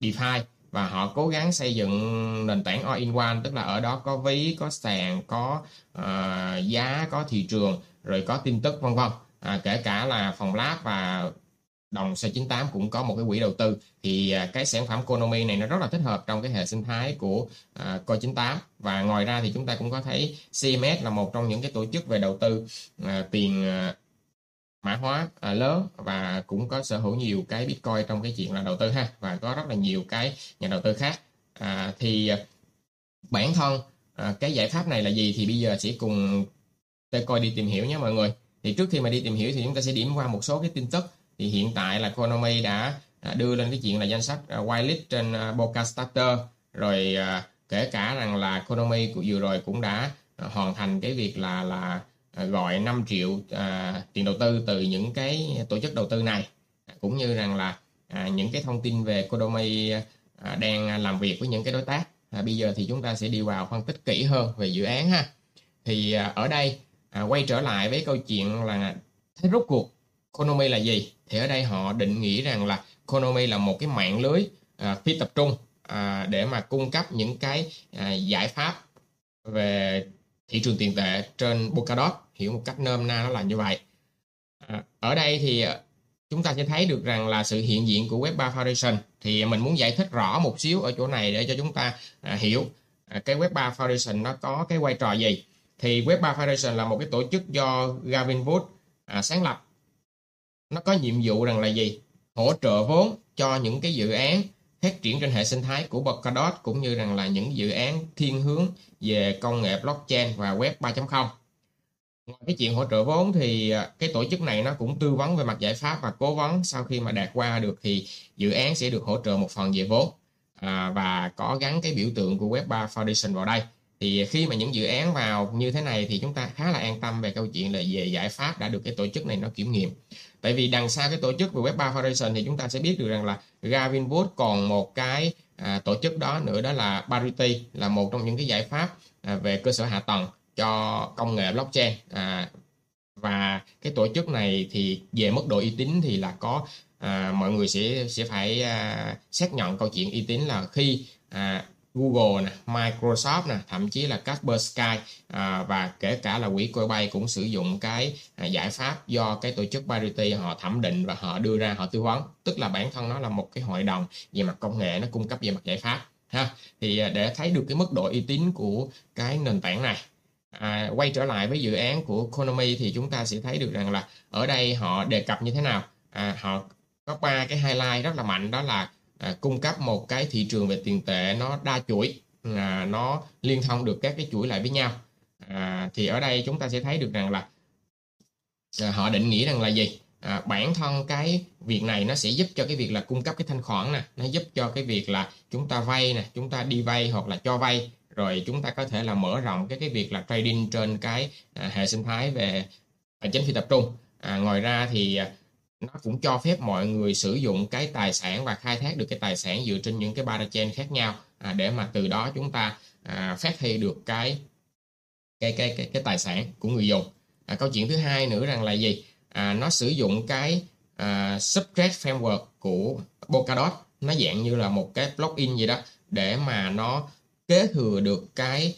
S1: DeFi và họ cố gắng xây dựng nền tảng all in one tức là ở đó có ví có sàn có uh, giá có thị trường rồi có tin tức vân vân. À, kể cả là phòng lab và đồng C98 cũng có một cái quỹ đầu tư. Thì à, cái sản phẩm Konami này nó rất là thích hợp trong cái hệ sinh thái của à, Coi98 và ngoài ra thì chúng ta cũng có thấy CMS là một trong những cái tổ chức về đầu tư à, tiền à, mã hóa à, lớn và cũng có sở hữu nhiều cái Bitcoin trong cái chuyện là đầu tư ha và có rất là nhiều cái nhà đầu tư khác. À, thì bản thân à, cái giải pháp này là gì thì bây giờ sẽ cùng coi đi tìm hiểu nhé mọi người. Thì trước khi mà đi tìm hiểu thì chúng ta sẽ điểm qua một số cái tin tức thì hiện tại là Konami đã à, đưa lên cái chuyện là danh sách à, whitelist trên à, Boca Starter. Rồi kể cả rằng là Konami vừa rồi cũng đã hoàn thành cái việc là là gọi 5 triệu à, tiền đầu tư từ những cái tổ chức đầu tư này. Cũng như rằng là à, những cái thông tin về Konami à, đang làm việc với những cái đối tác. À, bây giờ thì chúng ta sẽ đi vào phân tích kỹ hơn về dự án ha. Thì à, ở đây à, quay trở lại với câu chuyện là thế rốt cuộc konomi là gì? Thì ở đây họ định nghĩa rằng là konomi là một cái mạng lưới à, phi tập trung à, để mà cung cấp những cái à, giải pháp về thị trường tiền tệ trên Polkadot. Hiểu một cách nôm na nó là như vậy. À, ở đây thì à, chúng ta sẽ thấy được rằng là sự hiện diện của Web3 Foundation. Thì mình muốn giải thích rõ một xíu ở chỗ này để cho chúng ta à, hiểu à, cái Web3 Foundation nó có cái vai trò gì. Thì Web3 Foundation là một cái tổ chức do Gavin Wood à, sáng lập nó có nhiệm vụ rằng là gì? Hỗ trợ vốn cho những cái dự án phát triển trên hệ sinh thái của Polkadot cũng như rằng là những dự án thiên hướng về công nghệ blockchain và web 3.0 ngoài cái chuyện hỗ trợ vốn thì à, cái tổ chức này nó cũng tư vấn về mặt giải pháp và cố vấn. Sau khi mà đạt qua được thì dự án sẽ được hỗ trợ một phần về vốn à, và có gắn cái biểu tượng của Web3 Foundation vào đây thì khi mà những dự án vào như thế này thì chúng ta khá là an tâm về câu chuyện là về giải pháp đã được cái tổ chức này nó kiểm nghiệm. Tại vì đằng sau cái tổ chức về Web3 Foundation thì chúng ta sẽ biết được rằng là Gavin Wood còn một cái à, tổ chức đó nữa đó là Parity là một trong những cái giải pháp à, về cơ sở hạ tầng cho công nghệ blockchain. À, và cái tổ chức này thì về mức độ uy tín thì là có à, mọi người sẽ sẽ phải à, xác nhận câu chuyện uy tín là khi à, Google nè, Microsoft nè, thậm chí là Kaspersky à, và kể cả là quỹ Coinbase cũng sử dụng cái à, giải pháp do cái tổ chức Parity họ thẩm định và họ đưa ra họ tư vấn. Tức là bản thân nó là một cái hội đồng về mặt công nghệ nó cung cấp về mặt giải pháp ha. Thì à, để thấy được cái mức độ uy tín của cái nền tảng này à, quay trở lại với dự án của Konami thì chúng ta sẽ thấy được rằng là ở đây họ đề cập như thế nào? À, họ có ba cái highlight rất là mạnh đó là à, cung cấp một cái thị trường về tiền tệ nó đa chuỗi à, nó liên thông được các cái chuỗi lại với nhau. À, thì ở đây chúng ta sẽ thấy được rằng là à, họ định nghĩa rằng là gì? À, bản thân cái việc này nó sẽ giúp cho cái việc là cung cấp cái thanh khoản nè nó giúp cho cái việc là chúng ta vay nè chúng ta đi vay hoặc là cho vay rồi chúng ta có thể là mở rộng cái cái việc là trading trên cái à, hệ sinh thái về tài chính phi tập trung. À, ngoài ra thì à, nó cũng cho phép mọi người sử dụng cái tài sản và khai thác được cái tài sản dựa trên những cái parachain khác nhau à, để mà từ đó chúng ta à, phát huy được cái cái cái cái, cái tài sản của người dùng. À, câu chuyện thứ hai nữa rằng là gì? À, nó sử dụng cái à, substrate framework của Polkadot. Nó dạng như là một cái plugin gì đó để mà nó kế thừa được cái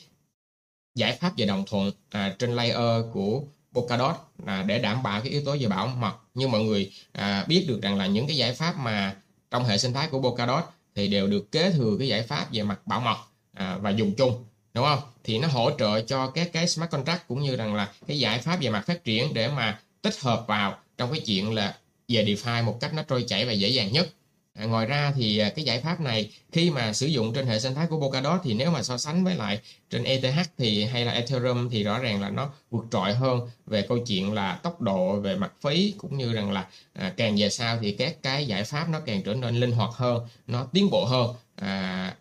S1: giải pháp về đồng thuận à, trên layer của Polkadot là để đảm bảo cái yếu tố về bảo mật. Nhưng mọi người à, biết được rằng là những cái giải pháp mà trong hệ sinh thái của Polkadot thì đều được kế thừa cái giải pháp về mặt bảo mật à, và dùng chung đúng không? Thì nó hỗ trợ cho các cái smart contract cũng như rằng là cái giải pháp về mặt phát triển để mà tích hợp vào trong cái chuyện là về DeFi một cách nó trôi chảy và dễ dàng nhất. À, ngoài ra thì à, cái giải pháp này khi mà sử dụng trên hệ sinh thái của Polkadot thì nếu mà so sánh với lại trên ETH thì hay là Ethereum thì rõ ràng là nó vượt trội hơn về câu chuyện là tốc độ về mặt phí cũng như rằng là à, càng về sau thì các cái giải pháp nó càng trở nên linh hoạt hơn, nó tiến bộ hơn à,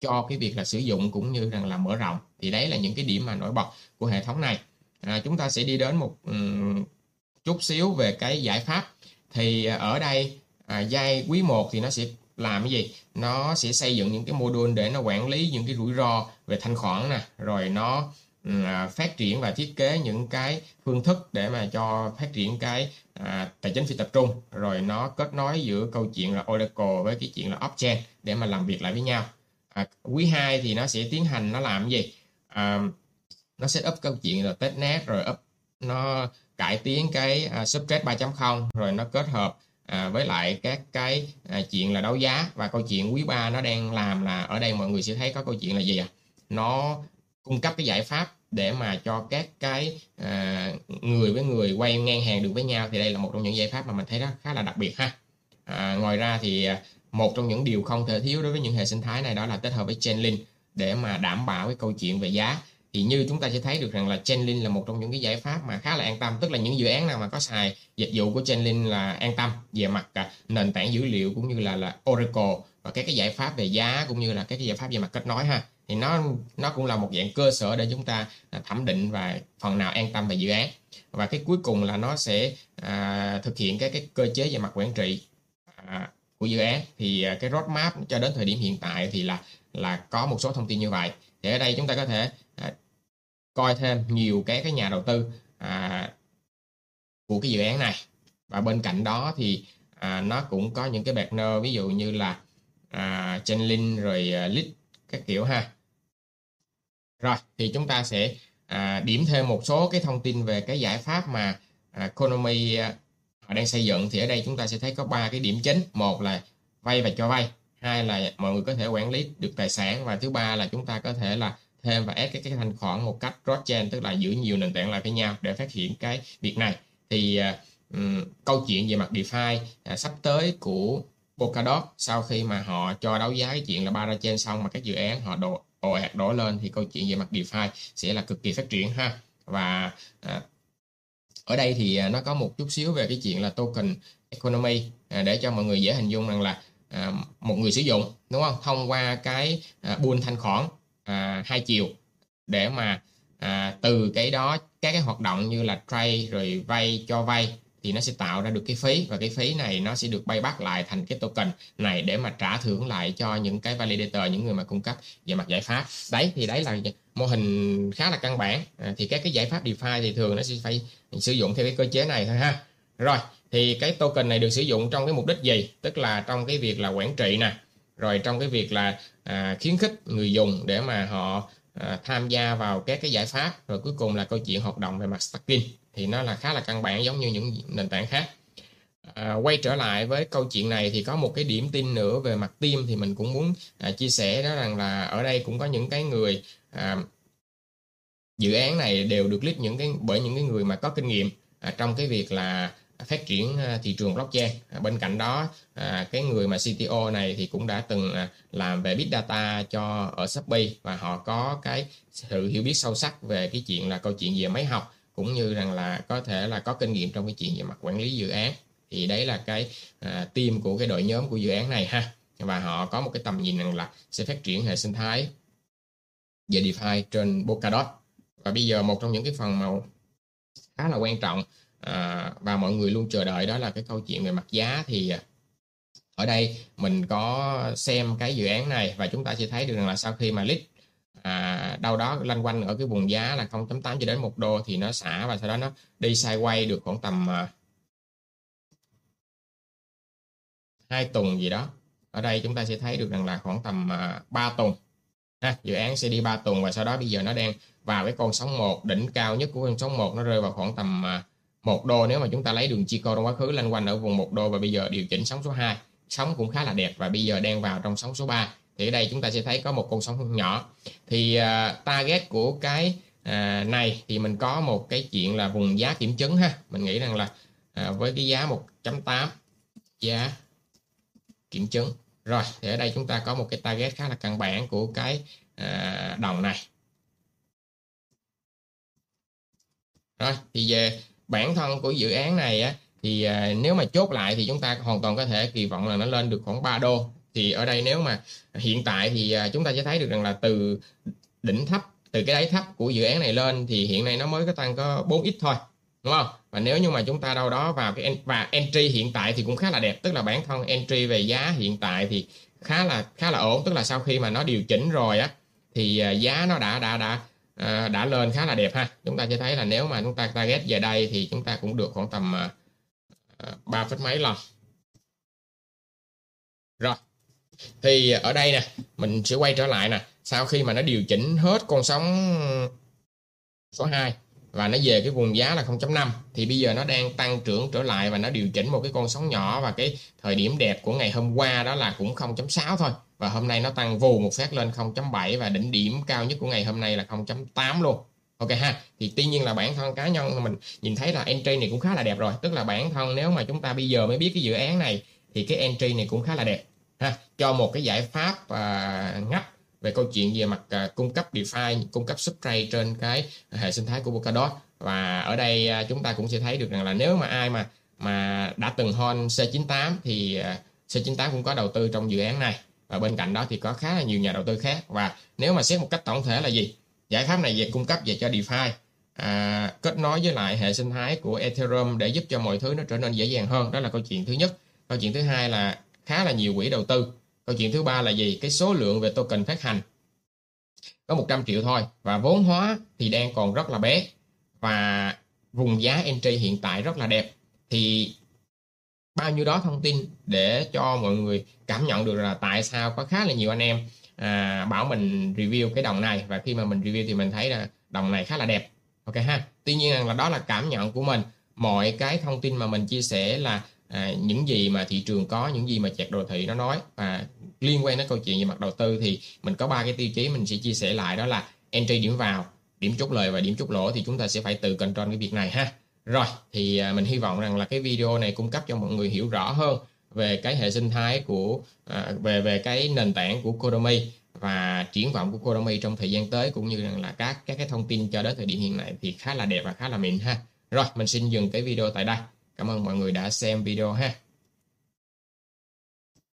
S1: cho cái việc là sử dụng cũng như rằng là mở rộng thì đấy là những cái điểm mà nổi bật của hệ thống này. À, chúng ta sẽ đi đến một um, chút xíu về cái giải pháp thì à, ở đây à, giai quý 1 thì nó sẽ làm cái gì? Nó sẽ xây dựng những cái module để nó quản lý những cái rủi ro về thanh khoản nè rồi nó ừ, à, phát triển và thiết kế những cái phương thức để mà cho phát triển cái à, tài chính phi tập trung. Rồi nó kết nối giữa câu chuyện là Oracle với cái chuyện là Upchain để mà làm việc lại với nhau. À, quý 2 thì nó sẽ tiến hành nó làm cái gì? À, nó sẽ up câu chuyện là testnet rồi up nó cải tiến cái uh, substrate 3.0 rồi nó kết hợp à, với lại các cái à, chuyện là đấu giá và câu chuyện quý ba nó đang làm là ở đây mọi người sẽ thấy có câu chuyện là gì à nó cung cấp cái giải pháp để mà cho các cái à, người với người quay ngang hàng được với nhau thì đây là một trong những giải pháp mà mình thấy nó khá là đặc biệt ha. À, ngoài ra thì à, một trong những điều không thể thiếu đối với những hệ sinh thái này đó là kết hợp với Chainlink để mà đảm bảo cái câu chuyện về giá thì như chúng ta sẽ thấy được rằng là Chainlink là một trong những cái giải pháp mà khá là an tâm tức là những dự án nào mà có xài dịch vụ của Chainlink là an tâm về mặt cả nền tảng dữ liệu cũng như là là Oracle và các cái giải pháp về giá cũng như là các cái giải pháp về mặt kết nối ha. Thì nó nó cũng là một dạng cơ sở để chúng ta à, thẩm định và phần nào an tâm về dự án. Và cái cuối cùng là nó sẽ à, thực hiện cái cái cơ chế về mặt quản trị à, của dự án. Thì à, cái roadmap cho đến thời điểm hiện tại thì là là có một số thông tin như vậy thì ở đây chúng ta có thể à, coi thêm nhiều cái cái nhà đầu tư à, của cái dự án này. Và bên cạnh đó thì à, nó cũng có những cái partner ví dụ như là à, Chainlink rồi à, Lit các kiểu ha. Rồi thì chúng ta sẽ à, điểm thêm một số cái thông tin về cái giải pháp mà à, Economy à, họ đang xây dựng. Thì ở đây chúng ta sẽ thấy có ba cái điểm chính. Một là vay và cho vay hai là mọi người có thể quản lý được tài sản và thứ ba là chúng ta có thể là thêm và ép cái, cái thanh khoản một cách cross chain tức là giữ nhiều nền tảng lại với nhau để phát hiện cái việc này. Thì um, câu chuyện về mặt DeFi uh, sắp tới của Polkadot sau khi mà họ cho đấu giá cái chuyện là Parachain xong mà các dự án họ đổ ồ ạt đổ lên thì câu chuyện về mặt DeFi sẽ là cực kỳ phát triển ha. Và uh, ở đây thì nó có một chút xíu về cái chuyện là token economy để cho mọi người dễ hình dung rằng là à, một người sử dụng đúng không? Thông qua cái à, buôn thanh khoản à, hai chiều để mà à, từ cái đó các cái hoạt động như là trade rồi vay cho vay thì nó sẽ tạo ra được cái phí và cái phí này nó sẽ được bay bắt lại thành cái token này để mà trả thưởng lại cho những cái validator những người mà cung cấp về mặt giải pháp. Đấy thì đấy là mô hình khá là căn bản. À, thì các cái giải pháp DeFi thì thường nó sẽ phải sử dụng theo cái cơ chế này thôi ha. Rồi thì cái token này được sử dụng trong cái mục đích gì? Tức là trong cái việc là quản trị nè rồi trong cái việc là à, khuyến khích người dùng để mà họ à, tham gia vào các cái giải pháp. Rồi cuối cùng là câu chuyện hoạt động về mặt staking thì nó là khá là căn bản giống như những nền tảng khác. À, quay trở lại với câu chuyện này thì có một cái điểm tin nữa về mặt team thì mình cũng muốn à, chia sẻ đó rằng là ở đây cũng có những cái người à, dự án này đều được lead những cái bởi những cái người mà có kinh nghiệm à, trong cái việc là phát triển à, thị trường blockchain. À, bên cạnh đó, à, cái người mà CTO này thì cũng đã từng làm về big data cho ở Shopee và họ có cái sự hiểu biết sâu sắc về cái chuyện là câu chuyện về máy học cũng như rằng là có thể là có kinh nghiệm trong cái chuyện về mặt quản lý dự án. Thì đấy là cái team của cái đội nhóm của dự án này ha. Và họ có một cái tầm nhìn rằng là sẽ phát triển hệ sinh thái về DeFi trên Polkadot. Và bây giờ một trong những cái phần mà khá là quan trọng à, và mọi người luôn chờ đợi đó là cái câu chuyện về mặt giá thì à, ở đây mình có xem cái dự án này và chúng ta sẽ thấy được rằng là sau khi mà lít à, đâu đó lanh quanh ở cái vùng giá là 0.8 cho đến 1 đô thì nó xả và sau đó nó đi sideways được khoảng tầm à, hai tuần gì đó. Ở đây chúng ta sẽ thấy được rằng là khoảng tầm à, 3 tuần ha dự án sẽ đi 3 tuần và sau đó bây giờ nó đang vào cái con sóng 1 đỉnh cao nhất của con sóng 1 nó rơi vào khoảng tầm à, một đô nếu mà chúng ta lấy đường chi Chico trong quá khứ lanh quanh ở vùng một đô và bây giờ điều chỉnh sóng số 2 sóng cũng khá là đẹp và bây giờ đang vào trong sóng số 3 thì ở đây chúng ta sẽ thấy có một con sóng nhỏ. Thì uh, target của cái uh, này thì mình có một cái chuyện là vùng giá kiểm chứng ha. Mình nghĩ rằng là uh, với cái giá 1.8 giá kiểm chứng. Rồi thì ở đây chúng ta có một cái target khá là căn bản của cái uh, đồng này. Rồi thì về bản thân của dự án này á, thì à, nếu mà chốt lại thì chúng ta hoàn toàn có thể kỳ vọng là nó lên được khoảng 3 đô. Thì ở đây nếu mà hiện tại thì à, chúng ta sẽ thấy được rằng là từ đỉnh thấp từ cái đáy thấp của dự án này lên thì hiện nay nó mới có tăng có 4 ít thôi đúng không? Và nếu như mà chúng ta đâu đó vào cái và entry hiện tại thì cũng khá là đẹp tức là bản thân entry về giá hiện tại thì khá là khá là ổn. Tức là sau khi mà nó điều chỉnh rồi á thì à, giá nó đã đã đã à, đã lên khá là đẹp ha. Chúng ta sẽ thấy là nếu mà chúng ta target về đây thì chúng ta cũng được khoảng tầm à, ba phút mấy lần rồi thì ở đây nè mình sẽ quay trở lại nè. Sau khi mà nó điều chỉnh hết con sóng số 2 và nó về cái vùng giá là 0.5 thì bây giờ nó đang tăng trưởng trở lại và nó điều chỉnh một cái con sóng nhỏ. Và cái thời điểm đẹp của ngày hôm qua đó là cũng 0.6 thôi. Và hôm nay nó tăng vù một phát lên 0.7 và đỉnh điểm cao nhất của ngày hôm nay là 0.8 luôn. Ok ha? Thì tuy nhiên là bản thân cá nhân mình nhìn thấy là entry này cũng khá là đẹp rồi. Tức là bản thân nếu mà chúng ta bây giờ mới biết cái dự án này thì cái entry này cũng khá là đẹp. Ha? Cho một cái giải pháp à, uh, ngách về câu chuyện về mặt uh, cung cấp DeFi cung cấp substrate trên cái hệ sinh thái của Polkadot. Và ở đây uh, chúng ta cũng sẽ thấy được rằng là nếu mà ai mà mà đã từng hold C98 thì à, uh, C98 cũng có đầu tư trong dự án này. Và bên cạnh đó thì có khá là nhiều nhà đầu tư khác. Và nếu mà xét một cách tổng thể là gì? Giải pháp này về cung cấp về cho DeFi. À, kết nối với lại hệ sinh thái của Ethereum để giúp cho mọi thứ nó trở nên dễ dàng hơn. Đó là câu chuyện thứ nhất. Câu chuyện thứ hai là khá là nhiều quỹ đầu tư câu chuyện thứ ba là gì? Cái số lượng về token phát hành. Có 100 triệu thôi và vốn hóa thì đang còn rất là bé và vùng giá entry hiện tại rất là đẹp. Thì bao nhiêu đó thông tin để cho mọi người cảm nhận được là tại sao có khá là nhiều anh em à, bảo mình review cái đồng này. Và khi mà mình review thì mình thấy là đồng này khá là đẹp. Ok ha? Tuy nhiên là đó là cảm nhận của mình. Mọi cái thông tin mà mình chia sẻ là à, những gì mà thị trường có những gì mà chạc đồ thị nó nói và liên quan đến câu chuyện về mặt đầu tư thì mình có ba cái tiêu chí mình sẽ chia sẻ lại đó là entry điểm vào điểm chốt lời và điểm chốt lỗ thì chúng ta sẽ phải tự control cái việc này ha rồi thì à, mình hy vọng rằng là cái video này cung cấp cho mọi người hiểu rõ hơn về cái hệ sinh thái của à, về về cái nền tảng của Kodomi và triển vọng của Kodomi trong thời gian tới cũng như là các các cái thông tin cho đến thời điểm hiện tại thì khá là đẹp và khá là mịn ha. Rồi mình xin dừng cái video tại đây. Cảm ơn mọi người đã xem video ha.